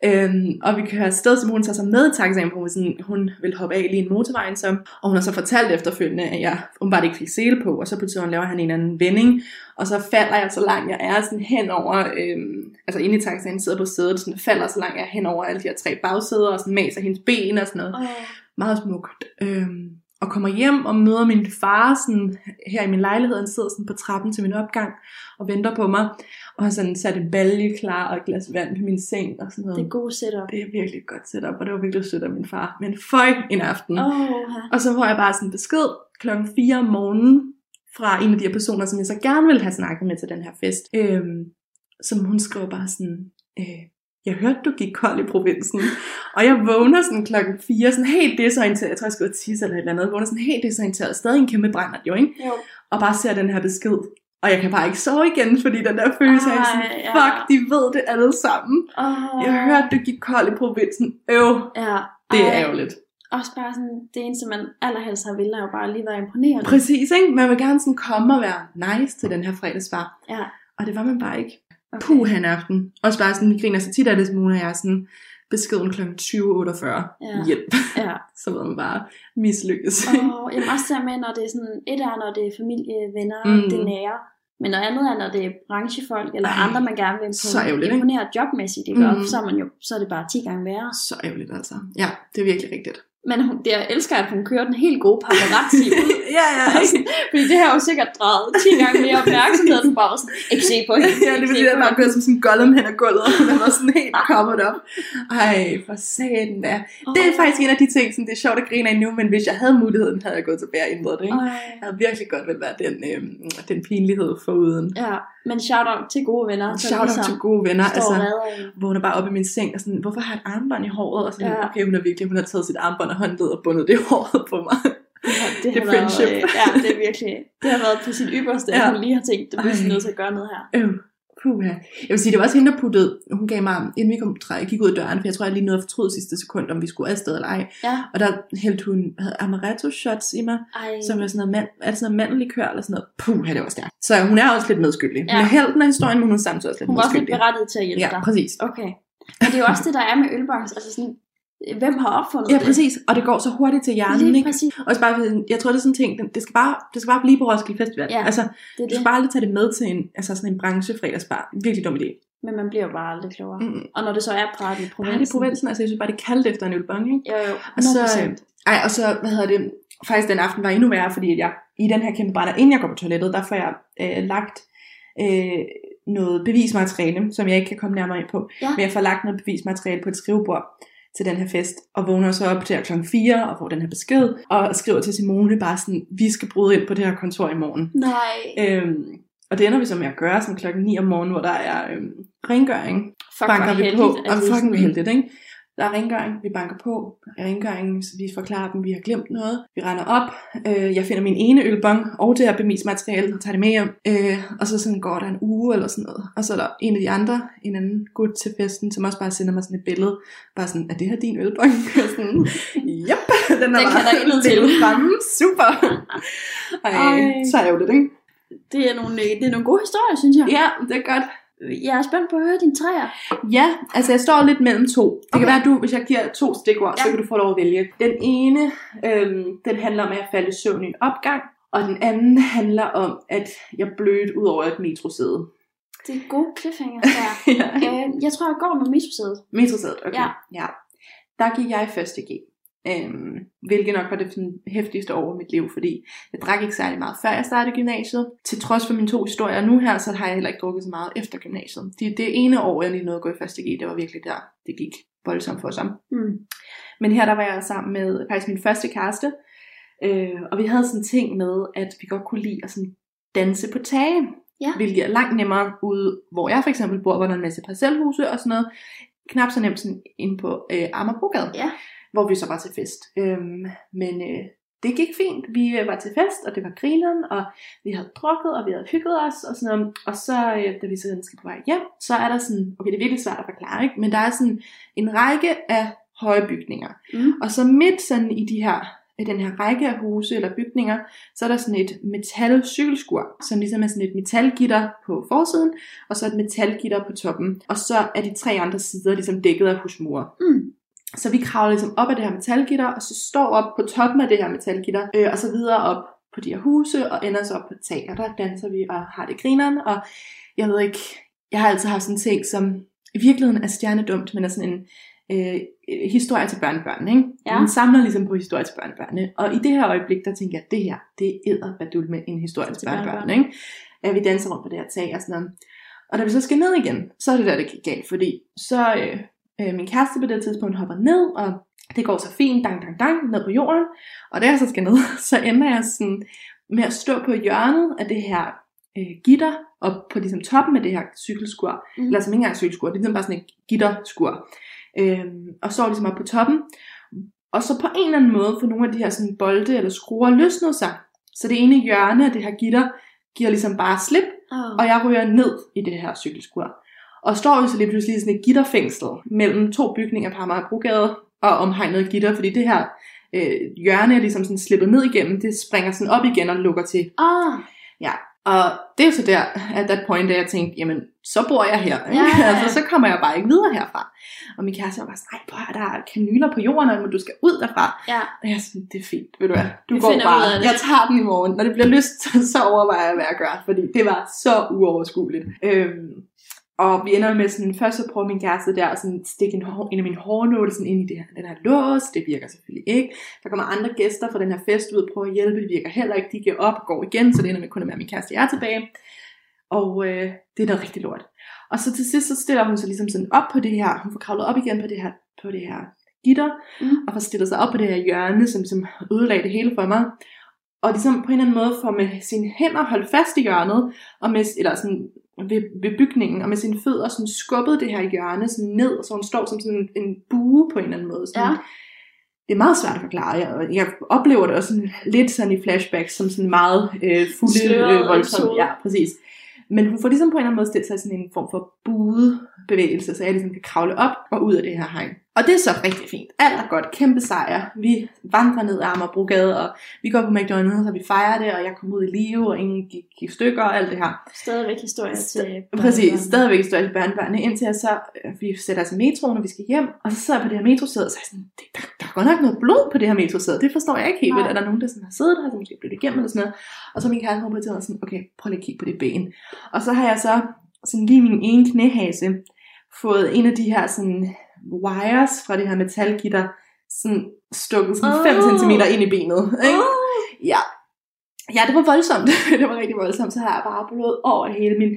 Øhm, og vi kører afsted, Simone tager sig med i taxaen, for hun, sådan, hun vil hoppe af lige en motorvejen så. Og hun har så fortalt efterfølgende, at jeg bare ikke fik sele på, og så på turen laver han en eller anden vending, og så falder jeg så langt, jeg er sådan hen over, øhm, altså inde i taxaen sidder på sædet, sådan falder så langt jeg er hen over alle de her tre bagsæder, og sådan maser hendes ben og sådan noget Åh, meget smukt. Øhm, og kommer hjem og møder min far sådan, her i min lejlighed. Han sidder sådan på trappen til min opgang og venter på mig. Og sådan sat en balje klar og et glas vand på min seng og sådan noget. det er god setup. det er virkelig et godt setup, og det var virkelig sødt af min far. Men føj en aften. Åh, Og så får jeg bare sådan en besked klokken 4 om morgenen fra en af de her personer, som jeg så gerne ville have snakket med til den her fest. Øhm, som hun skriver bare sådan, øh, jeg hørte, du gik kold i provinsen. og jeg vågner sådan klokken 4, sådan helt desorienteret. Jeg tror, jeg skulle tisse eller et eller andet. Jeg vågner sådan helt desorienteret. Stadig en kæmpe brændert jo, ikke? jo. Og bare ser den her besked. Og jeg kan bare ikke sove igen, fordi den der følelse af sådan, Ej, ja. fuck, de ved det alle sammen. Åh. Jeg hørte, du gik kold i provinsen. Øv, Ja. det er ærgerligt. Også bare sådan, det eneste, man allerhelst har ville, er jo bare lige være imponeret. Præcis, ikke? Man vil gerne sådan komme og være nice til den her fredagsbar. Ja. Og det var man bare ikke. Okay. Puh, han aften. Også bare sådan, vi griner så tit af det, og jeg er sådan, beskeden kl. 20.48. Ja. Hjælp. Ja. [laughs] Så ved man bare mislykkes. Og jamen også der med, når det er sådan, et er, når det er familie, venner, Mm. det nære. Men noget andet er, når det er branchefolk, eller Ej, andre, man gerne vil ikke? imponere jobmæssigt, ikke? Mm. så, er man jo, så er det bare 10 gange værre. Så ærgerligt altså. Ja, det er virkelig rigtigt. Men hun, det, jeg elsker, at hun kører den helt gode paparazzi [laughs] ud. ja, ja. [laughs] Fordi det har jo sikkert draget 10 gange mere opmærksomhed, at du bare var sådan, ikke se på hende. [laughs] Ja, det sige, at man hende." kører som sådan en gollum hen ad gulvet, og hun var sådan helt kommet op. Ej, for satan da. Det er faktisk en af de ting, som det er sjovt at grine af nu, men hvis jeg havde muligheden, havde jeg gået tilbage og ændret det. Ikke? Ej. Jeg havde virkelig godt vil være den, øhm, den pinlighed foruden. Ja, men shout out til gode venner. Shout out ligesom til gode venner. Altså, en. vågner bare op i min seng og sådan, hvorfor har jeg et armbånd i håret? Og sådan, Ja. okay, hun har virkelig, hun har taget sit armbånd og håndled og bundet det i håret på mig. Det, har, det, Det er har været, friendship. øh, ja, det er virkelig, det har været på sit ypperste, at Ja. hun lige har tænkt, det bliver nødt til at gøre noget her. Øh, puha. Jeg vil sige, det var også hende, der puttede, hun gav mig, inden vi kom, træ- gik ud af døren, for jeg tror, jeg lige nåede at fortryde sidste sekund, om vi skulle afsted eller ej. Ja, Og der hældte hun havde amaretto shots i mig, ej. som er sådan noget, mand, er det sådan noget mandelikør eller sådan noget. Puh, det var stærkt. Så hun er også lidt medskyldig. Hun Ja. er helten af historien, men hun er samtidig også lidt Hun var også lidt medskyldig. berettiget til at hjælpe Ja, dig. præcis. Okay. Men det er jo også det, der er med ølbongs. Altså sådan, hvem har opfundet Ja, det? præcis. Og det går så hurtigt til hjernen, Lige ikke? præcis. Også bare, jeg tror, det er sådan en ting, det skal bare, det skal bare blive på Roskilde Festival. Ja, altså, Det er du skal det. bare aldrig tage det med til en, altså sådan en branchefredagsbar. Virkelig dum idé. Men man bliver jo bare aldrig klogere. Mm. Og når det så er Pride i provinsen. det i provinsen, altså jeg synes bare, det er kaldt efter en ølbong, ikke? Jo, jo. Og så, 100%. ej, og så, hvad hedder det, faktisk den aften var endnu værre, fordi jeg i den her kæmpe brænder, inden jeg går på toilettet, der får jeg øh, lagt øh, noget bevismateriale, som jeg ikke kan komme nærmere ind på. Ja. Men jeg får lagt noget bevismateriale på et skrivebord til den her fest, og vågner så op til klokken 4 og får den her besked, og skriver til Simone bare sådan, vi skal bryde ind på det her kontor i morgen. Nej. Øhm, og det ender vi så med at gøre sådan klokken 9 om morgenen, hvor der er øhm, rengøring, Fuck, banker vi heldigt, på, og fucking heldigt, ikke? Der er rengøring, vi banker på, rengøringen, så vi forklarer dem, vi har glemt noget. Vi render op, øh, jeg finder min ene ølbong og det her bevismateriale og tager det med hjem. Øh, og så sådan går der en uge eller sådan noget. Og så er der en af de andre, en anden gut til festen, som også bare sender mig sådan et billede. Bare sådan, er det her din ølbong? [laughs] Og sådan, yep, [laughs] den er Den bare der til. fremme. [laughs] Super. Ej, Ej. så er jo det, ikke? Det er, nogle, øh, det er nogle gode historier, synes jeg. Ja, det er godt. Jeg er spændt på at høre dine træer. Ja, altså jeg står lidt mellem to. Det okay. kan være, at du, hvis jeg giver to stikord, ja. så kan du få lov at vælge. Den ene, øhm, den handler om, at jeg faldt i søvn i en opgang. Og den anden handler om, at jeg blødte ud over et metrosæde. Det er gode cliffhanger [laughs] der. ja. øh, jeg tror, jeg går med misforstået. Metrosædet, okay. Ja. ja. Der gik jeg i første G. Øhm, hvilket nok var det sådan, hæftigste år i mit liv, fordi jeg drak ikke særlig meget før jeg startede gymnasiet. Til trods for mine to historier nu her, så har jeg heller ikke drukket så meget efter gymnasiet. Det, det ene år, jeg lige nåede at gå i første G, det var virkelig der, det gik voldsomt for sig. Mm. Men her der var jeg sammen med faktisk min første kæreste, øh, og vi havde sådan en ting med, at vi godt kunne lide at sådan danse på tage. Ja. Hvilket er langt nemmere ude, hvor jeg for eksempel bor, hvor der er en masse parcelhuse og sådan noget. Knap så nemt sådan inde på øh, Amagerbrogade, Ja. Hvor vi så var til fest. Øhm, men øh, det gik fint. Vi øh, var til fest, og det var grineren, og vi havde drukket, og vi havde hygget os, og sådan noget. Og så, øh, da vi så skal på vej hjem, så er der sådan, okay, det er virkelig svært at forklare, ikke? men der er sådan en række af høje bygninger. Mm. Og så midt sådan i de her, i den her række af huse eller bygninger, så er der sådan et metalcykelskur, som ligesom er sådan et metalgitter på forsiden, og så et metalgitter på toppen. Og så er de tre andre sider ligesom dækket af husmure. Mm. Så vi kravler ligesom op af det her metalgitter, og så står op på toppen af det her metalgitter, øh, og så videre op på de her huse, og ender så op på et tag, og der danser vi og har det grineren, og jeg ved ikke, jeg har altid haft sådan en ting, som i virkeligheden er stjernedumt, men er sådan en øh, historie til børnebørn, ikke? Ja. Man samler ligesom på historie til børnebørnene, og i det her øjeblik, der tænker jeg, det her, det er med en historie til, Til børnebørn, børnebørn. ikke? At vi danser rundt på det her tag og sådan noget. Og da vi så skal ned igen, så er det der, det gik galt, fordi så øh, øh, min kæreste på det tidspunkt hopper ned, og det går så fint, dang, dang, dang, ned på jorden. Og da jeg så skal ned, [laughs] så ender jeg sådan med at stå på hjørnet af det her øh, gitter, og på ligesom toppen af det her cykelskur, Mm. eller som ikke engang cykelskur, det er ligesom bare sådan et gitterskur. Øhm, og står ligesom oppe på toppen. Og så på en eller anden måde får nogle af de her sådan bolde eller skruer løsnet sig. Så det ene hjørne af det her gitter giver ligesom bare slip, Oh. og jeg ryger ned i det her cykelskur. Og står jo så lige pludselig i sådan et gitterfængsel mellem to bygninger på Amagerbrogade og omhegnet gitter, fordi det her øh, hjørne er ligesom sådan slippet ned igennem, det springer sådan op igen og lukker til. Ah, Og det er jo så der, at that point, at jeg tænkte, jamen, så bor jeg her. Ikke? Ja, ja, ja. altså, så kommer jeg bare ikke videre herfra. Og min kæreste var bare sådan, nej, der er kanyler på jorden, og du skal ud derfra. Ja. Og jeg er sådan, det er fint, ved du hvad, du Vi går bare, jeg tager den i morgen. Når det bliver lyst, [laughs] så overvejer jeg, hvad jeg gør, fordi det var så uoverskueligt. Øhm, og vi ender med sådan, først så prøver min kæreste der at sådan stikke en, hår, en af mine hårnåle sådan ind i det her, den her lås. Det virker selvfølgelig ikke. Der kommer andre gæster fra den her fest ud og prøver at hjælpe. Det virker heller ikke. De giver op og går igen, så det ender med kun at være min kæreste og jeg er tilbage. Og øh, det er noget rigtig lort. Og så til sidst, så stiller hun sig ligesom sådan op på det her. Hun får kravlet op igen på det her, på det her gitter, Mm. og får stillet sig op på det her hjørne, som, som ødelagde det hele for mig. Og ligesom på en eller anden måde får med sine hænder holdt fast i hjørnet, og med, eller sådan ved, ved bygningen, og med sine fødder sådan skubbet det her hjørne sådan ned, så hun står som sådan en, en bue på en eller anden måde. Sådan, Ja. Det er meget svært at forklare. Jeg, jeg oplever det også sådan, lidt sådan i flashbacks, som sådan meget øh, fulde, Sløret øh, voldsomt. Ja, præcis. Men hun får ligesom på en eller anden måde stillet sig sådan en form for buebevægelse, så jeg ligesom kan kravle op og ud af det her hegn. Og det er så rigtig fint. Alt er godt. Kæmpe sejr. Vi vandrer ned ad Amagerbrogade, og vi går på McDonald's, og vi fejrer det, og jeg kom ud i live, og ingen gik i stykker og alt det her. Stadigvæk historier til Præcis, børnebørnene. stadigvæk står til børnebørnene, indtil jeg så, øh, vi sætter os i metroen, når vi skal hjem, og så sidder jeg på det her metrosæde, og så er jeg sådan, det, der, der er godt nok noget blod på det her metrosæde, det forstår jeg ikke helt, Nej. vel? er der nogen, der sådan har siddet her, som måske blevet igennem eller sådan noget, og så min kæreste kommer på tidspunkt sådan, okay, prøv lige at kigge på det ben, og så har jeg så sådan lige min ene knæhase, fået en af de her sådan wires fra det her metalgitter, sådan stukket sådan 5 Åh. cm ind i benet, ikke? Åh, Ja. Ja, det var voldsomt. [laughs] det var rigtig voldsomt. Så har jeg bare blod over det hele. Min,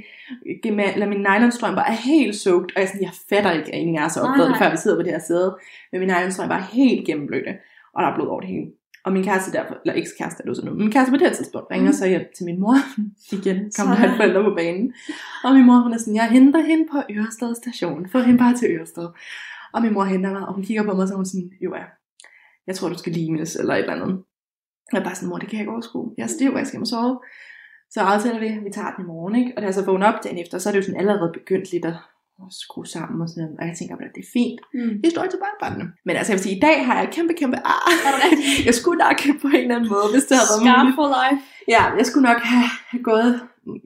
gema- eller min nylonstrømper er helt soaked. Og jeg, er sådan, jeg fatter ikke, at har oplevet det, Nej. før vi sidder på det her sæde. Men min nylonstrømper er helt gennemblødte. Og der er blod over det hele. Og min kæreste derfor, eller ekskæreste er det jo så nu, min kæreste på det her tidspunkt ringer Mm. så hjem til min mor. [laughs] Igen kommer der forældre på banen. Og min mor hun er sådan, jeg henter hende på Ørested station. Få hende bare til Ørested. Og min mor henter mig, og hun kigger på mig, og så hun sådan, jo ja, jeg tror du skal limes, eller et eller andet. Jeg er bare sådan, mor, det kan jeg ikke overskue. Jeg er stiv, jeg skal hjem og sove. Så aftaler vi, vi tager den i morgen, ikke? Og da jeg så vågner op dagen efter, så er det jo sådan allerede begyndt lidt at at skrue sammen og sådan. Og jeg tænker, at det er fint. Mm. Det står til børnebørnene. Men altså, jeg vil sige, i dag har jeg kæmpe, kæmpe ar. [laughs] Jeg skulle nok på en eller anden måde, hvis det havde været muligt. for life. Ja, jeg skulle nok have, have gået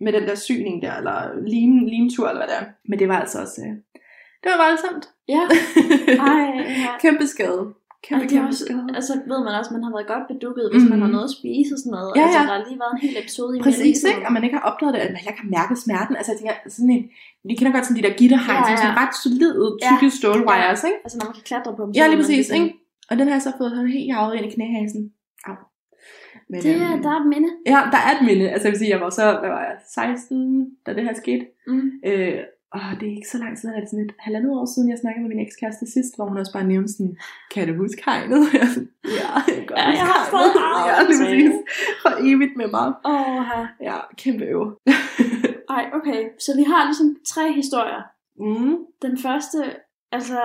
med den der syning der, eller lim, limtur, eller hvad det er. Men det var altså også... Øh, det var voldsomt. Ja. [laughs] Ej, ja. kæmpe skade. Kæmpe, Og det er også, skade. altså ved man også, at man har været godt bedukket, hvis mm. man Mhm. har noget at spise og sådan noget. Ja, Altså, ja. der har lige været en hel episode i Præcis, ikke? Og man ikke har opdaget det, at jeg kan mærke smerten. Altså, jeg tænker, sådan en, vi kender godt sådan de der gitterhegn, Ja, ja, som er sådan ret solide, tykke ja. stålwires, ikke? Altså når man kan klatre på dem. Ja, lige man præcis, ligesom- ikke? Og den har jeg så fået helt jaget ind i knæhasen. Au. Men, Det, øhm, der er et minde. Ja, der er et minde. Altså, jeg vil sige, jeg var så, hvad var jeg, 16, da det her skete. Mm. Øh, og det er ikke så lang tid, det er sådan et halvandet år siden, jeg snakkede med min ekskæreste sidst, hvor hun også bare nævnte sådan, kan du huske hegnet? [laughs] Jeg sådan, ja, jeg kan godt Ja, jeg har hegnet." fået arv, Ja, lige sagde præcis. For evigt med mig. Åh, her. Ja, kæmpe øve. [laughs] Ej, okay. Så vi har ligesom tre historier. mm. Den første, altså,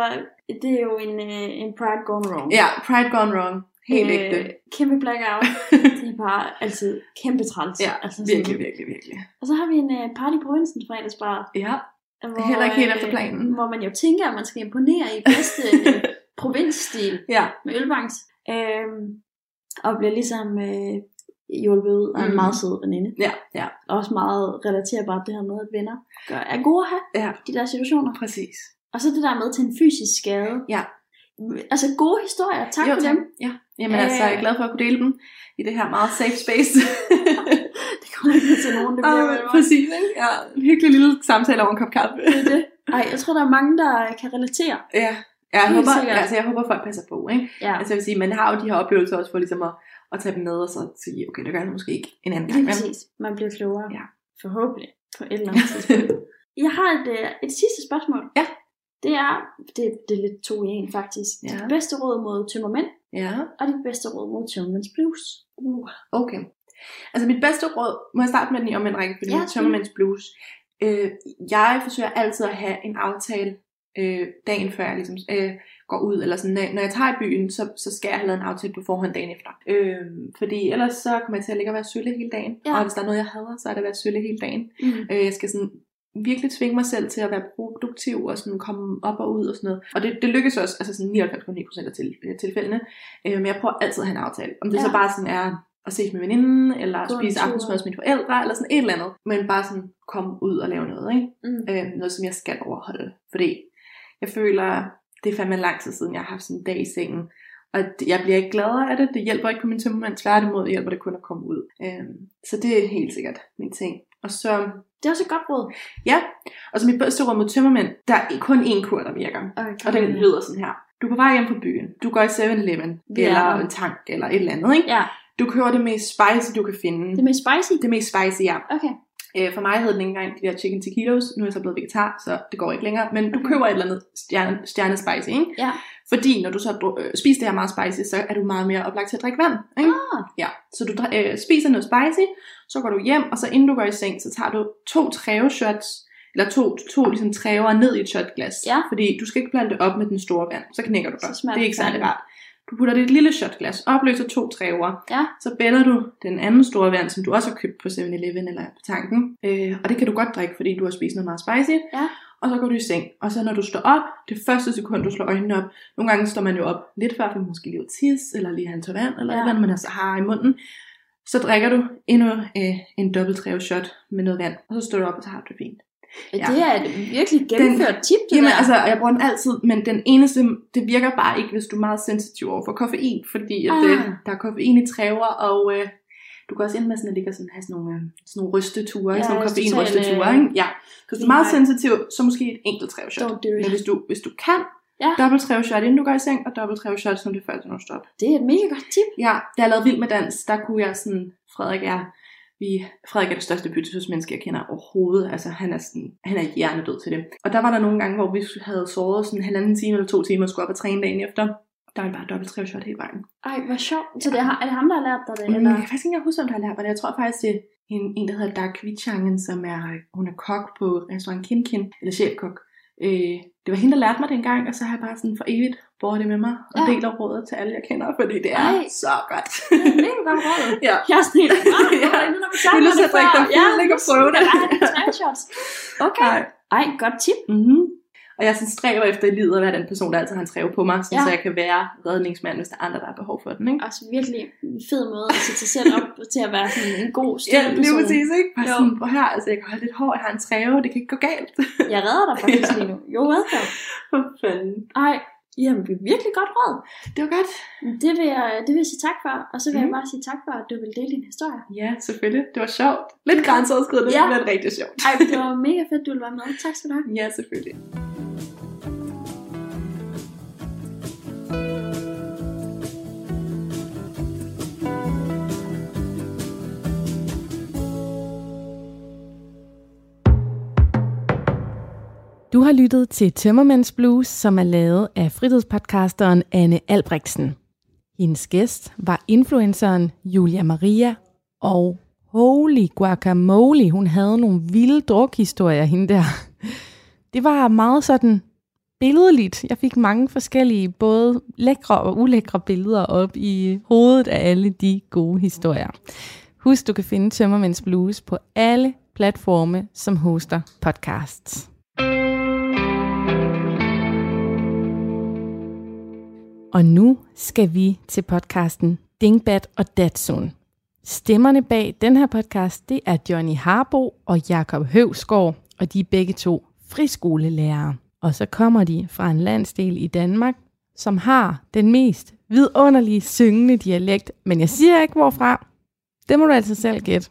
det er jo en, øh, en Pride Gone Wrong. Ja, Pride Gone Wrong. Helt ægte. Øh, kæmpe blackout. [laughs] det er bare altid kæmpe træls. Ja, altså, sådan- virkelig, virkelig, virkelig. Og så har vi en uh, party på provinsen fredagsbar. Ja, Hvor, heller ikke helt øh, efter planen. Hvor man jo tænker, at man skal imponere i bedste øh, [laughs] provinsstil ja, med ølbanks. Øhm, og bliver ligesom øh, hjulpet ud af en Mm. meget sød veninde. ja, ja, Også meget relaterbart det her med, at venner gør, er gode at have ja, de der situationer. præcis. Og så det der med til en fysisk skade. Ja. Altså gode historier. Tak jo, for tak. dem. Ja. Jamen øh... altså, jeg er glad for at kunne dele dem i det her meget safe space. [laughs] Det til nogen, det bliver vel præcis, ikke? Ja, en hyggelig lille samtale over en kop kaffe. Det er det. Ej, jeg tror, der er mange, der kan relatere. Ja, jeg Helt håber, sikkert. ja, altså, jeg håber, folk passer på, ikke? Ja, Altså, jeg vil sige, man har jo de her oplevelser også for ligesom at, at tage dem med, og så sige, okay, det gør jeg måske ikke en anden gang. vel? præcis. Man bliver klogere. Ja. Forhåbentlig på et eller andet tidspunkt. [laughs] Jeg har et, øh, et sidste spørgsmål. Ja. Det er, det, det er lidt to i en faktisk. Ja. Dit bedste råd mod tømmermænd, Ja, og dit bedste råd mod tømmermænds blues. Uh. okay. Altså, mit bedste råd, må jeg starte med den i om en række, fordi Ja, Tømmermænds Blues. Øh, jeg forsøger altid at have en aftale øh, dagen før jeg ligesom, øh, går ud, eller sådan, når, jeg tager i byen, så, så skal jeg have lavet en aftale på forhånd dagen efter. Øh, fordi ellers så kommer jeg til at ligge og være sølle hele dagen, Ja. og hvis der er noget, jeg hader, så er det at være sølle hele dagen. Mm. Øh, jeg skal sådan virkelig tvinge mig selv til at være produktiv og sådan komme op og ud og sådan noget. Og det, det lykkes også, altså sådan 99,9% af til, øh, tilfældene. Øh, men jeg prøver altid at have en aftale. Om det ja. så bare sådan er og ses med veninden, eller en spise aftensmad hos mine forældre, eller sådan et eller andet. Men bare sådan komme ud og lave noget, ikke? Mm. Øh, noget, som jeg skal overholde. Fordi jeg føler, det er fandme lang tid siden, jeg har haft sådan en dag i sengen. Og jeg bliver ikke gladere af det. Det hjælper ikke på min tømmermand. Tværtimod hjælper det kun at komme ud. Øh, så det er helt sikkert min ting. Og så, Det er også et godt råd. ja. Og så mit bedste råd mod tømmermænd, der er kun én kur, der virker. Okay. Og den lyder sådan her. Du er på vej hjem fra byen. Du går i 7-Eleven. Vi er Eller en tank. Eller et eller andet, ikke? Ja, Du køber det mest spicy, du kan finde. det mest spicy. det mest spicy, ja. Okay. Øh, for mig hed den ikke engang de der chicken taquitos. Nu er jeg så blevet vegetar, så det går ikke længere. Men du køber et eller andet stjerne, stjerne spicy, ikke? Ja. Fordi når du så øh, spiser det her meget spicy, så er du meget mere oplagt til at drikke vand. Ikke? Ah, Ja. Så du øh, spiser noget spicy, så går du hjem, og så inden du går i seng, så tager du to træveshots, eller to, to ligesom træver ned i et shotglas. Ja. Fordi du skal ikke blande det op med den store vand, så knækker du smager Det er ikke særlig rart. Du putter et lille shotglas, opløser to træver, Ja. så bæller du den anden store vand, som du også har købt på 7-Eleven eller på tanken. Øh, og det kan du godt drikke, fordi du har spist noget meget spicy. Ja. Og så går du i seng. Og så når du står op, det første sekund, du slår øjnene op, nogle gange står man jo op lidt før, for måske lige tisse, eller lige have en tår vand, eller Ja. andet, man altså har i munden. Så drikker du endnu øh, en dobbelt shot med noget vand, og så står du op, og så har du det fint. Ja. Det er et virkelig gennemført den, tip, det Jamen, der. altså, jeg bruger den altid, men den eneste, det virker bare ikke, hvis du er meget sensitiv over for koffein, fordi at, Ah. øh, der er koffein i træver, og øh, du kan også ende med sådan at ligge og sådan, have sådan nogle, øh, sådan nogle rysteture, Ja, sådan nogle koffeinrysteture, øh, ikke? Ja. Så hvis du er meget nej. sensitiv, så måske et enkelt træveshot. Don't do. Men hvis du, hvis du kan, Ja. dobbelt træveshot inden du går i seng, og dobbelt træveshot som det første, når du op. Det er et mega godt tip. Ja, da jeg lavede Vild med Dans, der kunne jeg sådan, Frederik er, vi, Frederik er det største byttesøsmenneske, jeg kender overhovedet. Altså, han er, sådan, han er hjernedød til det. Og der var der nogle gange, hvor vi havde sovet sådan en halvanden time eller to timer og skulle op og træne dagen efter. Der var bare dobbelt shot hele vejen. Ej, hvor sjovt. Så det er, er det ham, der har lært dig det? Mm, Eller? jeg kan faktisk ikke huske, om der har lært mig det. Jeg tror faktisk, det er en, en der hedder Dark Kvichangen, som er, hun er kok på restaurant Kin Kin, eller chefkok. Øh, det var hende, der lærte mig det engang, og så har jeg bare sådan for evigt båret det med mig, og Ja. deler rådet til alle, jeg kender, fordi det er Ej. så godt. Det er mega godt råd. ja. Jeg er sådan helt, [laughs] Ja. nu når vi Du har lyst til at drikke dig fuld, ikke? Og prøve det. Ja, det er shots. Okay. Nej. Ej, godt tip. Mm-hmm. Og jeg sådan stræber efter i livet at være den person, der altid har en træve på mig, sådan, Ja. ja. så jeg kan være redningsmand, hvis der er andre, der har behov for den. Ikke? Også virkelig en fed måde at sætte sig selv op [laughs] til at være sådan en god Ja, støtteperson. lige præcis, ikke? Bare sådan, prøv her, altså jeg kan holde lidt hår, jeg har en træve, det kan ikke gå galt. Jeg redder dig faktisk [laughs] Ja. lige nu. Jo, welcome. For fanden. Ej, jamen, det er virkelig godt råd. Det var godt. Det vil, jeg, det vil jeg sige tak for, og så vil mm. jeg Mhm. bare sige tak for, at du vil dele din historie. Ja, selvfølgelig. Det var sjovt. Lidt grænseoverskridende, Ja. ja. men rigtig sjovt. Ej, det var mega fedt, du ville være med. Tak skal du have. Ja, selvfølgelig. Du har lyttet til Tømmermans Blues, som er lavet af fritidspodcasteren Anne Albrechtsen. Hendes gæst var influenceren Julia Maria, og holy guacamole, hun havde nogle vilde drukhistorier, hende der. Det var meget sådan billedligt. Jeg fik mange forskellige, både lækre og ulækre billeder op i hovedet af alle de gode historier. Husk, du kan finde Tømmermænds Blues på alle platforme, som hoster podcasts. Og nu skal vi til podcasten Dingbat og Datsun. Stemmerne bag den her podcast, det er Johnny Harbo og Jakob Høvsgaard, og de er begge to friskolelærere. Og så kommer de fra en landsdel i Danmark, som har den mest vidunderlige syngende dialekt, men jeg siger ikke hvorfra. Det må du altså selv gætte.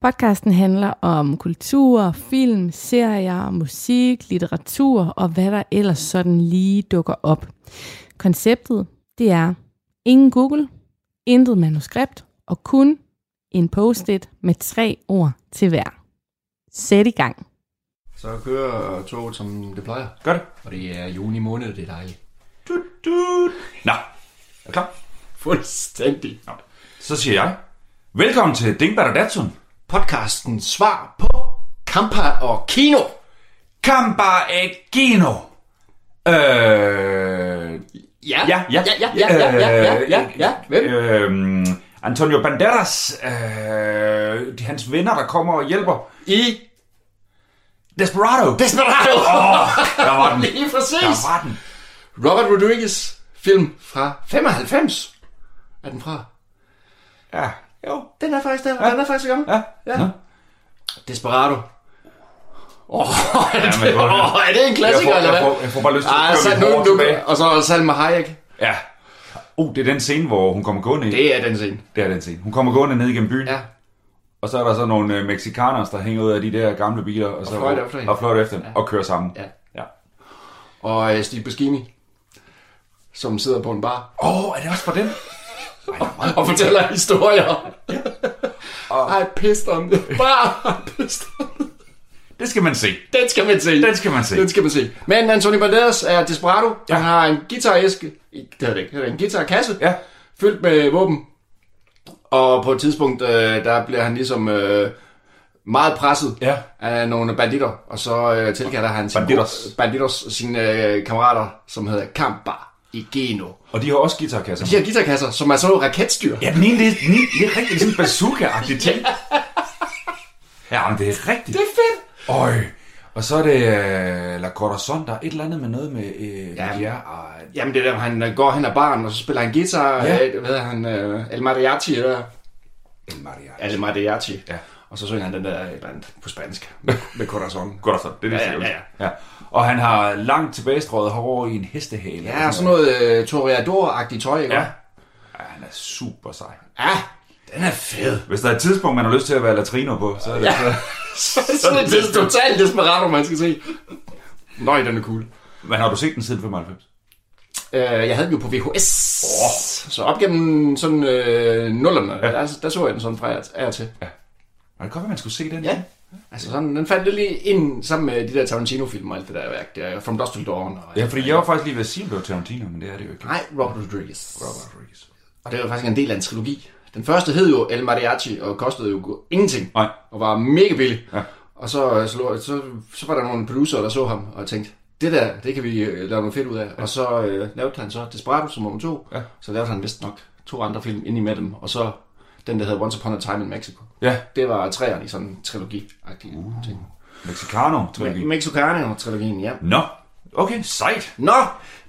Podcasten handler om kultur, film, serier, musik, litteratur og hvad der ellers sådan lige dukker op. Konceptet, det er ingen Google, intet manuskript og kun en post-it med tre ord til hver. Sæt i gang. Så kører toget, som det plejer. Gør det. Og det er juni måned, det er dejligt. Du, du. Nå, er du klar? Fuldstændig. Nå. Så siger jeg, velkommen til Dingbat og Datsun. Podcasten svar på Kampa og Kino. Kampa e Gino. Øh, Ja, ja, ja, ja, ja, ja, ja, ja, ja, ja. Hvem? Øh, Antonio Banderas, øh, de, hans venner, der kommer og hjælper. I Desperado. Desperado. Åh, der var den. [laughs] Lige præcis. Der var den. Robert Rodriguez film fra 95. Er den fra? Ja, Jo. Den er faktisk der. Ja. Den er faktisk i gang. Ja. Ja. Nå. Desperado. Åh, oh, er, det, oh, er det en Jeg klassiker, får, eller jeg, hvad? får, jeg får bare lyst til Ah, at køre nu, tilbage. og så Salma Hayek. Ja. Oh, det er den scene, hvor hun kommer gående. Det er den scene. Det er den scene. Hun kommer gående ned igennem byen. Ja. Og så er der så nogle øh, mexikanere, der hænger ud af de der gamle biler. Og, så, fløjter efter og fløjter efter hende, og kører sammen. Ja. ja. Og øh, Steve Buscemi, som sidder på en bar Åh, oh, er det også for den? [laughs] og fortæller historier. I pissed on the bar. I pissed on the... Det skal man se. Den skal man se. Den skal man se. Den skal man se. Men Anthony Banderas er desperado. Ja. Han har en guitaræske, det hedder det ikke, det en guitarkasse, Ja. fyldt med våben. Og på et tidspunkt, øh, der bliver han ligesom øh, meget presset Ja. af nogle banditter. Og så øh, tilkalder han sine, Banditos. banditos, sine øh, kammerater, som hedder Campa i Geno. Og de har også guitarkasser. De her guitarkasser, som er sådan noget raketstyr. Ja, den ene, det er, den ene, det er rigtig sådan en bazooka-agtig ting. [laughs] Ja, men det er rigtigt. Det er fedt. Øj. Og så er det uh, La Corazon, der er et eller andet med noget med uh, Ja. ja, og, Jamen det er der, han øh, går hen ad baren, og så spiller han guitar. Ja. Ja. Hvad hedder han? Øh, El Mariachi, eller? El Maria. El Mariachi. Ja. Og så synger han den der et eller andet på spansk. Med, Corazon. Så, det er det, Ja, ja, ja, ja. Og han har langt tilbagestrøget hår i en hestehale. Ja, sådan noget øh, Toreador-agtigt tøj, ikke? Ja. ja. han er super sej. ja. Den er fed. Hvis der er et tidspunkt, man har lyst til at være latrino på, så er det Ja. så. [laughs] så det er totalt desperado, man skal se. Nøj, den er cool. Men har du set den siden 95? Øh, jeg havde den jo på VHS. Oh. Så op gennem sådan øh, nullerne, ja. der, der, så jeg den sådan fra af og til. Og det kan godt være, man skulle se den. Ja. Altså sådan, den faldt lidt lige ind sammen med de der Tarantino-film og alt det der værk. Der, From Dusk Till Dawn. Og, Ja, fordi jeg var faktisk lige ved at sige, at det var Tarantino, men det er det jo ikke. Nej, Robert Rodriguez. Robert Rodriguez. Og det var faktisk en del af en trilogi. Den første hed jo El Mariachi og kostede jo ingenting. Nej. Og var mega billig. Ja. Og så, så, så, så var der nogle producer, der så ham og tænkte, det der, det kan vi øh, lave noget fedt ud af. Ja. Og så øh, lavede han så Desperado som nummer to. Ja. Så lavede han vist nok to andre film ind imellem. dem. Og så den, der hedder Once Upon a Time in Mexico. Ja, Det var træerne i sådan en trilogi-agtig uh. ting. Mexicano-trilogi. Mexicano-trilogien, ja. Nå, okay, sejt. Nå,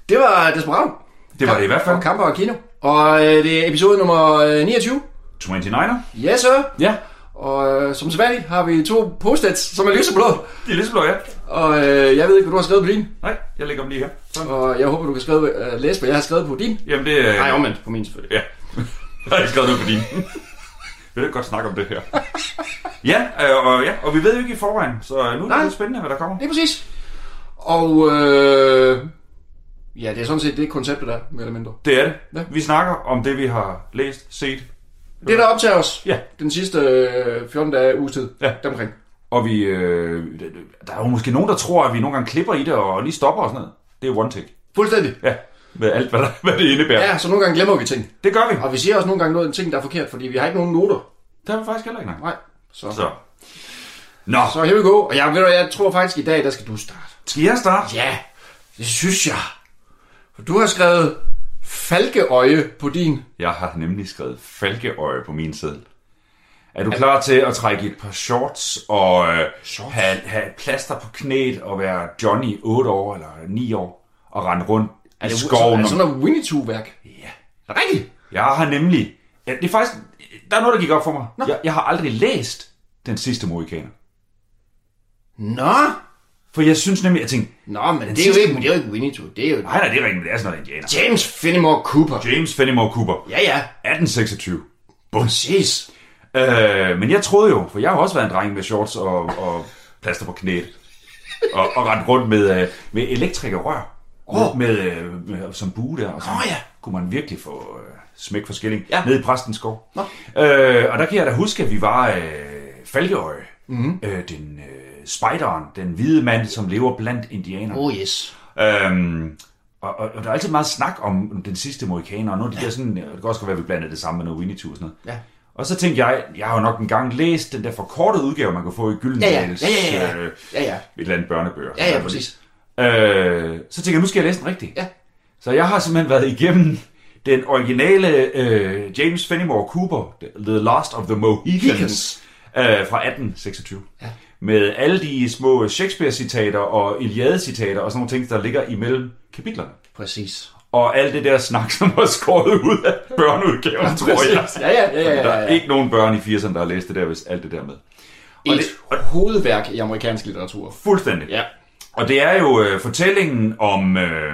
det var Desperado. Det var det i hvert fald. Og Kamper og Kino. Og øh, det er episode nummer øh, 29. 29'er. Yes, sir. Ja, Og øh, som sædvanligt har vi to post-its, som er lyseblå. det er lidt ja. Og øh, jeg ved ikke, hvad du har skrevet på din. Nej, jeg lægger dem lige her. Sådan. Og jeg håber, du kan skrive, øh, læse, hvad jeg har skrevet på din. Jamen, det er... Nej, omvendt på min selvfølgelig. Ja. [laughs] Jeg har ikke skrevet noget på din. Vi vil godt snakke om det her. [laughs] Ja, øh, og, ja, og vi ved jo ikke i forvejen, så nu er det Nej. lidt spændende, hvad der kommer. Det er præcis. Og øh, ja, det er sådan set det konceptet der, mere eller mindre. Det er det. Ja. Vi snakker om det, vi har læst, set, Det, der optager os Ja. den sidste øh, 14 dage uges tid, Ja. deromkring. og vi... Øh, der er jo måske nogen, der tror, at vi nogle gange klipper i det og lige stopper og sådan noget. Det er one take. Fuldstændig. Ja, med alt, hvad, der, [laughs] hvad det indebærer. Ja, så nogle gange glemmer vi ting. Det gør vi. Og vi siger også nogle gange noget en ting, der er forkert, fordi vi har ikke nogen noter. Det har vi faktisk heller ikke. Nej. Nej. Så, så. Så. Nå, så here we go. Og jeg, ved du, jeg tror faktisk i dag, der skal du starte. skal jeg starte? Ja, det synes jeg. For du har skrevet falkeøje på din. Jeg har nemlig skrevet falkeøje på min seddel. Er du klar til at trække et par shorts og øh, have, have plaster på knæet og være Johnny 8 år eller 9 år og rende rundt Er i det, skoven? er det sådan noget Winnie Two-værk? Ja. Er det rigtigt? Jeg har nemlig... Ja, det er faktisk... Der er noget, der gik op for mig. Jeg, jeg har aldrig læst Den sidste Mohikaner. Nå. For jeg synes nemlig, jeg tænkte... Nå, men det er, jo ikke, det er jo ikke Winnie Two. Det er jo Nej, nej, det er rigtigt, men det er sådan noget indianer. James Fenimore Cooper. James Fenimore Cooper. Ja, ja. 1826. Præcis. Øh, men jeg troede jo, for jeg har også været en dreng med shorts og, og plaster på knæet. Og, og rent rundt med, øh, med elektrikerrør. Åh. Med, med, med, som bue der. Og så Åh, ja. kunne man virkelig få øh, smæk for skilling. Ja. Nede i præstens skov. Nå. Øh, og der kan jeg da huske, at vi var øh, Falkeøje. Mm-hmm. Øh, den øh, spejderen, den hvide mand, som lever blandt indianerne. Oh yes. Øhm, og, og, og, der er altid meget snak om den sidste mohikaner, og nogle af de der sådan, det kan også godt være, at vi blandede det sammen med noget Winnie og sådan noget. Ja. Og så tænkte jeg, jeg har jo nok engang læst den der forkortede udgave, man kan få i Gyldendals, Ja, ja. Ja, ja, ja. Øh, Ja, ja. et eller andet børnebøger. Ja, ja, præcis. Øh, så tænkte jeg, nu skal jeg læse den rigtigt. Ja. Så jeg har simpelthen været igennem den originale øh, James Fenimore Cooper, The Last of the Mohicans, Mohicans. øh, fra 1826. Ja. Med alle de små Shakespeare-citater og Iliade-citater og sådan nogle ting, der ligger imellem kapitlerne. Præcis. og alt det der snak, som var skåret ud af børneudgaven, tror jeg. Ja, ja, ja, ja, Der ja, er ja. ikke nogen børn i 80'erne, der har læst det der, hvis alt det der med. Og Et det, hovedværk i amerikansk litteratur. fuldstændig. Ja. Og det er jo øh, fortællingen om... Øh,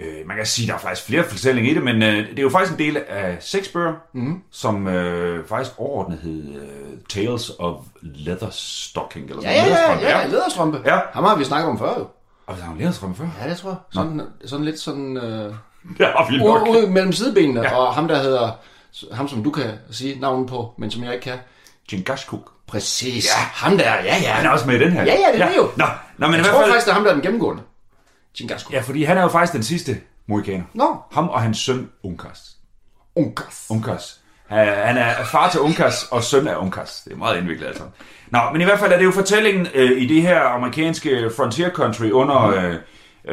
øh, man kan sige, der er faktisk flere fortællinger i det, men øh, det er jo faktisk en del af seks bøger, mm. som øh, faktisk overordnet hed øh, Tales of Leatherstocking, eller Ja, ja, ja, Læderstrømpe, ja, læderstrømpe. Ja. Ham har vi snakket om før jo. Og der er en læderstrømpe før. Ja, det tror jeg. Sådan, sådan lidt sådan... Øh, [laughs] har vi nok. ud, ud mellem sidebenene, ja. og ham der hedder... Ham som du kan sige navnet på, men som jeg ikke kan. Chingachgook. Præcis. Ja. Ham der, ja, ja. Han er også med i den her. Ja, ja, det er det jo. Nå, nå men i jeg hvert tror fald... faktisk, det er ham, der er den gennemgående. Chingasco. Ja, fordi han er jo faktisk den sidste mohikaner. Nå. Ham og hans søn, Unkas. Unkas. Unkas. Han er far til Unkas og søn af Unkas. Det er meget indviklet altså. Nå, men i hvert fald er det jo fortællingen øh, i det her amerikanske frontier country under Mhm.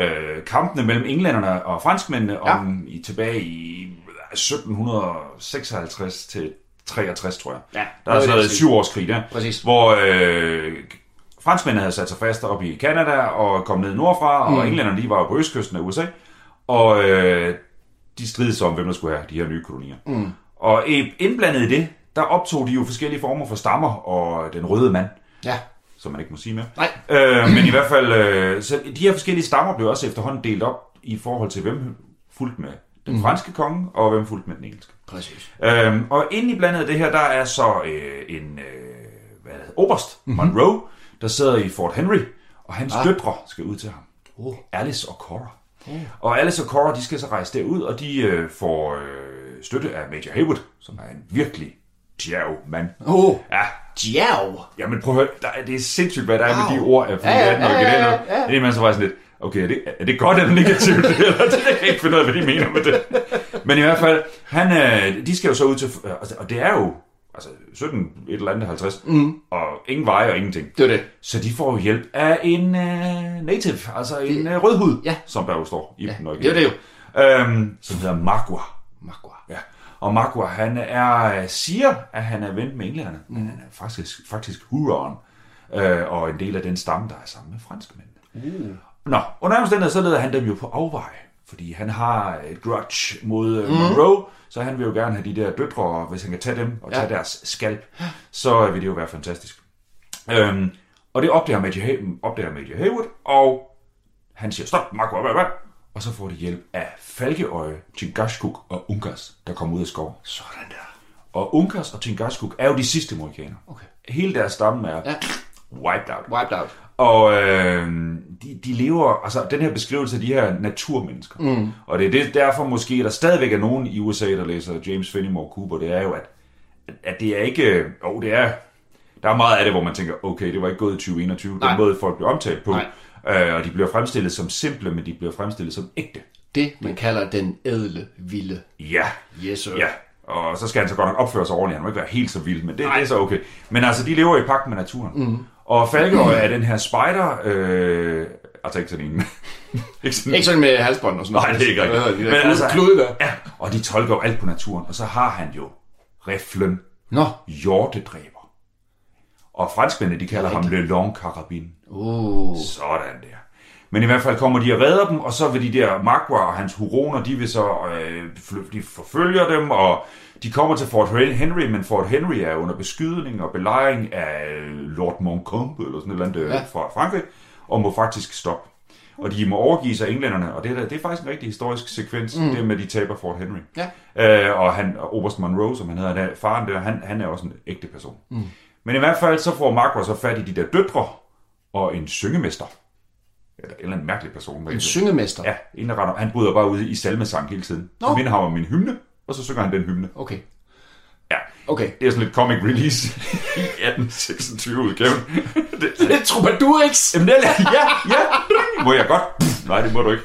øh, øh, kampene mellem englænderne og franskmændene ja. om i, tilbage i 1756 til 63, tror jeg. Ja, der er så syv års krig der. Præcis. Hvor øh, franskmændene havde sat sig fast op i Kanada og kom ned nordfra, mm. og englænderne de var på østkysten af USA. Og øh, de stridede sig om, hvem der skulle have de her nye kolonier. Mm. Og indblandet i det, der optog de jo forskellige former for stammer og den røde mand, Ja. som man ikke må sige mere. Nej. Øh, men i hvert fald, øh, så de her forskellige stammer blev også efterhånden delt op i forhold til, hvem fulgte med den mm. franske konge, og hvem fulgte med den engelske. Præcis. Øhm, og inde i blandet det her, der er så øh, en øh, hvad hedder, oberst, mm-hmm. Monroe, der sidder i Fort Henry, og hans ah. døtre skal ud til ham. Oh. Alice og Cora. Oh. Og Alice og Cora, de skal så rejse derud, og de øh, får øh, støtte af Major Haywood, som er en virkelig djerv mand. Oh. Ja, Djerv. jamen prøv at høre, der, er- det er sindssygt, hvad der er med Wow. de ord af Ja, ja, ja, ja, ja, ja. Det er man så faktisk lidt, okay, er det, er det godt eller negativt? [laughs] eller det kan jeg ikke finde ud af, hvad de mener med det. Men i hvert fald, han, øh, de skal jo så ud til, og det er jo altså 17, et eller andet 50, mm. og ingen veje og ingenting. Det var det. Så de får jo hjælp af en uh, native, altså en uh, rødhud, Ja. som der jo står i Ja, den det er det jo. Øhm, som hedder Magua. Magua. Ja. Og Magua, han er, siger, at han er ven med englænderne, mm. men han er faktisk, faktisk Huron, øh, og en del af den stamme, der er sammen med franskmændene. Uh. Nå, under omstændighed, så leder han dem jo på afveje, fordi han har et grudge mod mm. Monroe, så han vil jo gerne have de der døtre, og hvis han kan tage dem og tage Ja. deres skalp, så vil det jo være fantastisk. Øhm, og det opdager Major, Hay- opdager Major Haywood, og han siger, stop, Magua, hvad, hvad? Og så får de hjælp af Falkeøje, Chingachgook og Unkas, der kommer ud af skoven. Sådan der. Og Unkas og Chingachgook er jo de sidste mohikaner. Okay. Hele deres stamme er Ja. wiped out. Wiped out. Og øh, de, de lever, altså den her beskrivelse af de her naturmennesker. Mm. Og det er det, derfor måske, at der stadigvæk er nogen i USA, der læser James Fenimore Cooper, det er jo, at, at, det er ikke, jo det er, der er meget af det, hvor man tænker, okay, det var ikke gået i 2021, Nej. den måde folk bliver omtalt på. Nej. Øh, og de bliver fremstillet som simple, men de bliver fremstillet som ægte. Det, man kalder den ædle vilde. Ja, Yes, sir. Ja, og så skal han så godt nok opføre sig ordentligt. Han må ikke være helt så vild, men det, det er så okay. Men altså, de lever i pagt med naturen. Mm. Og Falkeøje er den her spider... Øh, altså ikke sådan en... ikke sådan Ikke sådan med halsbånd og sådan Nej, det er ikke rigtigt. De Men klude, altså- klude der. Ja, og de tolker jo alt på naturen. Og så har han jo riflen, Nå. hjortedræber. Og franskmændene, de kalder ham Le Long Carabine. Uh. Sådan der. Men i hvert fald kommer de og redder dem, og så vil de der Magua og hans huroner, de vil så øh, de forfølger dem, og de kommer til Fort Henry, men Fort Henry er under beskydning og belejring af Lord Montcalm, eller sådan et eller andet ja. Ja. fra Frankrig, og må faktisk stoppe. Og de må overgive sig englænderne, og det er, da- det er faktisk en rigtig historisk sekvens, mm. det med, at de taber Fort Henry. Ja. Øh, og han, og Oberst Monroe, som han hedder, der, faren der, han, han er også en ægte person. Mm. Men i hvert fald, så får Magua så fat i de der døtre, og en syngemester. Eller, eller en mærkelig person. En syngemester. Ja, en der render. Han bryder bare ud i salmesang hele tiden. Nå. Så minder ham om min hymne, og så synger han den hymne. Okay. Ja, Okay. det er sådan lidt comic release [laughs] i 1826-udgaven. [laughs] det, Det er Troubadourix. Jamen, det er, ja, ja. Må jeg godt? Pff, nej, det må du ikke.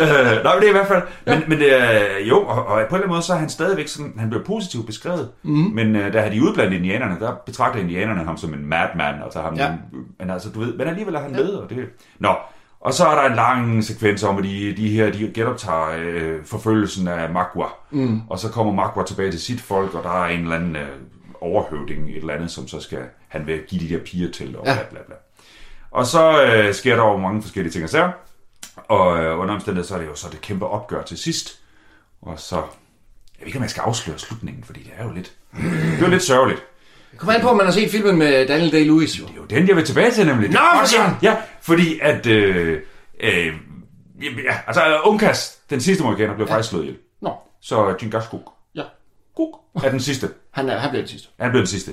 Øh, nej, men det er i hvert fald... Men, men det er, jo, og, og, på en eller anden måde, så er han stadigvæk sådan... Han bliver positivt beskrevet. Mm. Men uh, da de udblandet indianerne, der betragter indianerne ham som en madman. Altså ham, Ja. ja. men altså, du ved... Men alligevel er han med, og det... Nå, og så er der en lang sekvens om, at de, de her de genoptager øh, forfølgelsen af Magua. Mm. Og så kommer Magua tilbage til sit folk, og der er en eller anden øh, overhøvding, et eller andet, som så skal han vil give de der piger til, og Ja. bla bla bla. Og så øh, sker der jo mange forskellige ting og sager. Og øh, under omstændighed, så er det jo så det kæmpe opgør til sidst. Og så... Jeg ved ikke, om jeg skal afsløre slutningen, fordi det er jo lidt... Det er jo lidt sørgeligt. Kom an på, om man har set filmen med Daniel Day-Lewis, jo. Det er jo den, jeg vil tilbage til, nemlig. Nå, for søren! Ja, fordi at... Øh, øh, ja, altså, øh, Unkas, den sidste morganer, blev ja. faktisk slået ihjel. Nå, Så Jingaskuk ja. [laughs] er den sidste. Han, er, han bliver det sidste. Han blev den sidste.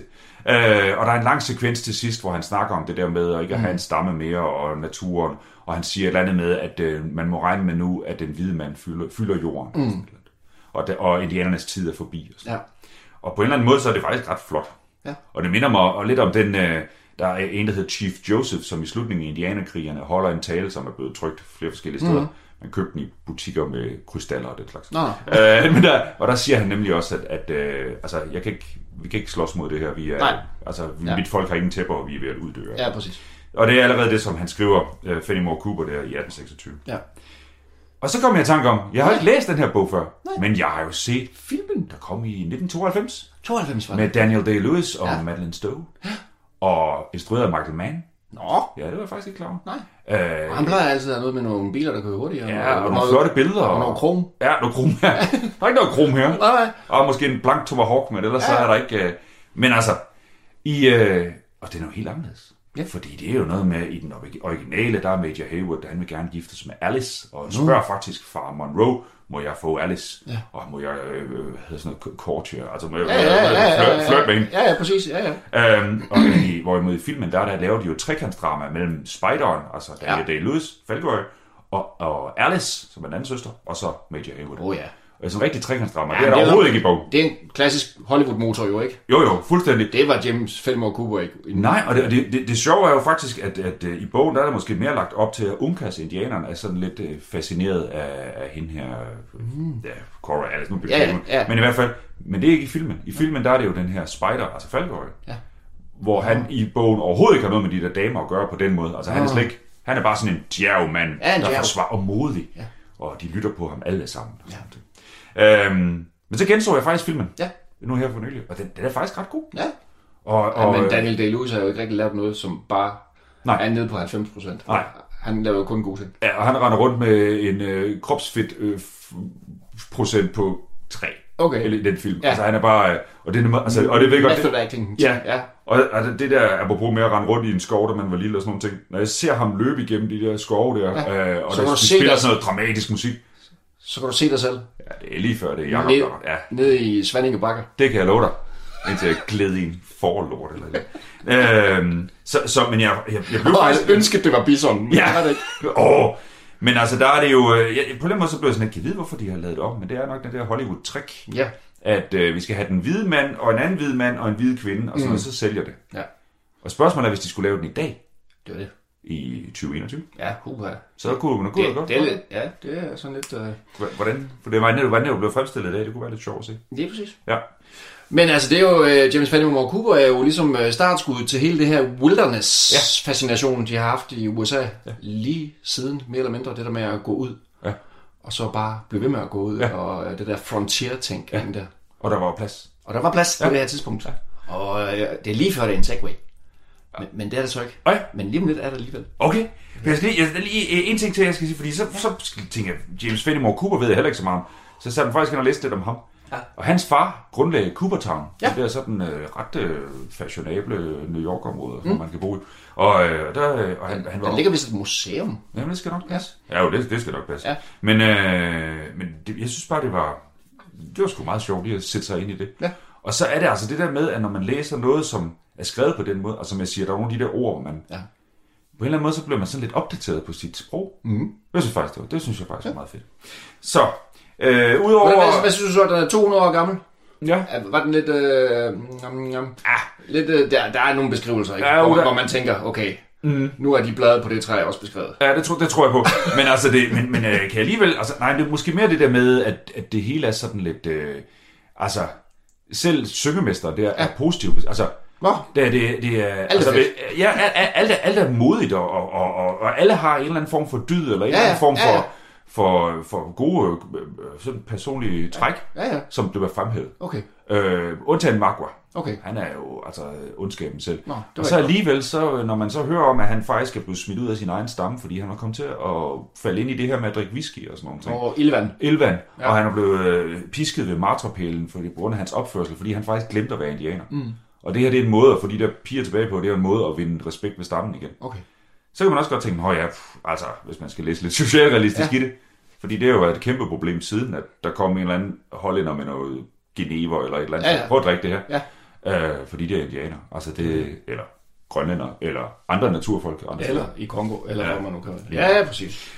Øh, og der er en lang sekvens til sidst, hvor han snakker om det der med at ikke at have en stamme mere og naturen. Og han siger et eller andet med, at øh, man må regne med nu, at den hvide mand fylder, fylder jorden. Mm. Og, og indianernes tid er forbi. Og, sådan. Ja. og på en eller anden måde, så er det faktisk ret flot. Ja. Og det minder mig og lidt om den... Øh, der er en, der hedder Chief Joseph, som i slutningen af Indianerkrigerne holder en tale, som er blevet trykt flere forskellige steder. Mm. Man købte den i butikker med krystaller og den slags. Nå, Øh, men der, og der siger han nemlig også, at, at øh, altså, jeg kan ikke, vi kan ikke slås mod det her. Vi er, Nej. Altså, Ja. mit folk har ingen tæpper, og vi er ved at uddø. Ja, præcis. Og det er allerede det, som han skriver, øh, Fenimore Cooper der i 1826. Ja. Og så kom jeg i tanke om, jeg har ikke læst den her bog før, men jeg har jo set filmen, der kom i 1992, 92 var det. med Daniel Day-Lewis og Ja. Madeleine Stowe, og instrueret af Michael Mann. Nå, Ja, det var jeg faktisk ikke klar over. nej. Øh, Og han plejer altid at have noget med nogle biler, der kører hurtigere. ja, og nogle flotte billeder. Og nogle krom. Ja, noget krom her. Der er ikke noget krom her. Nej, nej. Og måske en blank tomahawk, men ellers ja. så er der ikke... Øh, men altså, i... Øh, og det er jo helt anderledes. Ja. Fordi det er jo noget med, i den orig- originale, der er Major Hayward, der han vil gerne giftes med Alice, og spørger faktisk far Monroe, må jeg få Alice? Ja. Og må jeg, øh, øh, hvad hedder sådan noget, courtier, altså må jeg Ja, ja, ja, ja, ja, flirt- flirt med hende? ja, ja, præcis, ja, ja. Øhm, og i, hvorimod i filmen, der, der laver de jo trekantsdrama mellem Spideren, altså Daniel Ja. ja. Day-Lewis, Falkøj, og, og Alice, som er den anden søster, og så Major Hayward. Åh, ja. Og sådan en rigtig trekantsdrama, Ja, det er der det er overhovedet nok- ikke i bogen. Det er en klassisk Hollywood-motor jo, ikke? Jo, jo, fuldstændig. Det var James Fillmore Cooper ikke. Nej, og det, det, det, det sjove er jo faktisk, at, at øh, i bogen der er der måske mere lagt op til, at Unkas indianerne er sådan lidt øh, fascineret af, af hende her, mm. ja, Cora Alice, nu Ja, ja, ja. Men i hvert fald, men det er ikke i filmen. I filmen der er det jo den her spider, altså Falkøj, Ja. hvor han i bogen overhovedet ikke har noget med de der damer at gøre på den måde. Altså han er slet ikke, han er bare sådan en djerv mand, Ja, en der djerv. forsvarer og modig, Ja. og de lytter på ham alle sammen. Og ja. Øhm, men så genså jeg faktisk filmen, Ja. nu her for nylig, og den, den er faktisk ret god. Ja. Og, Og, og, men Daniel Day-Lewis har jo ikke rigtig lavet noget, som bare Nej. er nede på 90 procent. Nej. Han laver jo kun gode ting. Ja, og han render rundt med en øh, kropsfedt øh, procent på 3. Okay. Eller i den film. Ja. Ja. Altså han er bare... Øh, og det, er, altså, og det ved godt... Method acting. ja. ja. Og, og det- der, apropos med at rende rundt i en skov, da man var lille og sådan nogle ting. Når jeg ser ham løbe igennem de der skove der, Ja. ja. øh, og Så der, de spiller sådan noget dramatisk musik. Så kan du se dig selv Ja, det er lige før det er Jacob, ned, der, ja, nede i Svanninge Bakker. det kan jeg love dig. Indtil jeg glæder i en forlort eller noget. øhm, så, så, men jeg, jeg, jeg blev faktisk... jeg ønskede, det var Bison, men Ja. det det ikke. [laughs] Åh, men altså, der er det jo... øh, Jeg, på den måde så blev jeg sådan, at jeg vide, hvorfor de har lavet det om, men det er nok den der Hollywood-trick, Ja. at øh, vi skal have den hvide mand, og en anden hvid mand, og en hvid kvinde, og sådan noget, så sælger det. Ja. Og spørgsmålet er, hvis de skulle lave den i dag, Det var det. I 2021, Ja, Cuba. så kunne man kunne Det, godt. det, lidt, ja, det er sådan lidt... Uh... Hvordan? For det var netop, hvordan det blev fremstillet i dag, det kunne være lidt sjovt at se. Det er præcis. Ja. Men altså, det er jo, uh, James Fenimore Cooper er jo ligesom uh, startskuddet til hele det her wilderness-fascination, de har haft i USA. Ja. Lige siden, mere eller mindre, det der med at gå ud. Ja. Og så bare blive ved med at gå ud, Ja. og uh, det der frontier-tænkning ja. der. Og der var plads. Og der var plads ja. Ja. på det her tidspunkt. Ja. Og uh, det er lige før, det er en segway. Ja. Men, men det er det så ikke. Nej. Men lige om lidt er det alligevel. Okay. Men jeg skal lige, jeg skal lige øh, en ting til, jeg skal sige, fordi så, så skal jeg James Fenimore Cooper ved jeg heller ikke så meget om. Så satte jeg faktisk ind og læste lidt om ham. Ja. Og hans far grundlagde Coopertown. Ja. Det er sådan øh, ret øh, fashionable New York-område, mm. hvor man kan bo i. Og, øh, der, øh, og han, han var... Der ligger vist et museum. Jamen, det skal nok passe. Ja, jo, det, det skal nok passe. Ja. Men, øh, men det, jeg synes bare, det var, det var sgu meget sjovt lige at sætte sig ind i det. Ja. Og så er det altså det der med, at når man læser noget, som er skrevet på den måde, og som jeg siger, der er nogle af de der ord, man... Ja. På en eller anden måde, så bliver man sådan lidt opdateret på sit sprog. Mhm. Jeg synes faktisk, det, var, det synes jeg faktisk ja. er meget fedt. Så, øh, udover... Hvad, hvad, hvad synes du så, den er 200 år gammel? Ja, Ja, Var den lidt... Øh, um, um, ah, lidt øh, der, der er nogle beskrivelser, ikke? Ja, Ja, hvor, der- hvor man tænker, okay, mm. nu er de blade på det træ også beskrevet. Ja, det, tror, det tror jeg på. Men altså, det, men, men øh, kan jeg alligevel... Altså, nej, det er måske mere det der med, at, at det hele er sådan lidt... Øh, altså, selv syngemester der er positivt. Altså, Nå, det, er- det, det er... er altså, ja, alt, alt, er, alt er modigt, og, og, og, og, alle har en eller anden form for dyd, eller en Ja, eller anden form ja, ja. for... for, for gode øh, øh, sådan personlige træk, Ja, ja. som det var fremhævet. Okay. Øh, undtagen Magua. Okay. Han er jo altså ondskaben selv. Nå, og så alligevel, så, når man så hører om, at han faktisk er blevet smidt ud af sin egen stamme, fordi han var kommet til at falde ind i det her med at drikke whisky og sådan noget. ting. Og Ilvan. Elvan, Ja. ja. og han er blevet øh, pisket ved martrapælen for grund af hans opførsel, fordi han faktisk glemte at være indianer. Mm. Og det her det er en måde at få de der piger tilbage på, det er en måde at vinde respekt ved stammen igen. Okay. Så kan man også godt tænke, at ja, pff, altså, hvis man skal læse lidt socialrealistisk Ja. i det. Fordi det har jo været et kæmpe problem siden, at der kom en eller anden hollænder med noget genever eller et eller andet. Ja, ja. Prøv at drikke det her. Ja. Øh, fordi det er indianer. Altså det, eller grønlænder, eller andre naturfolk. Andre Eller i Kongo, eller Ja. hvor man nu kan. Ja, ja, præcis.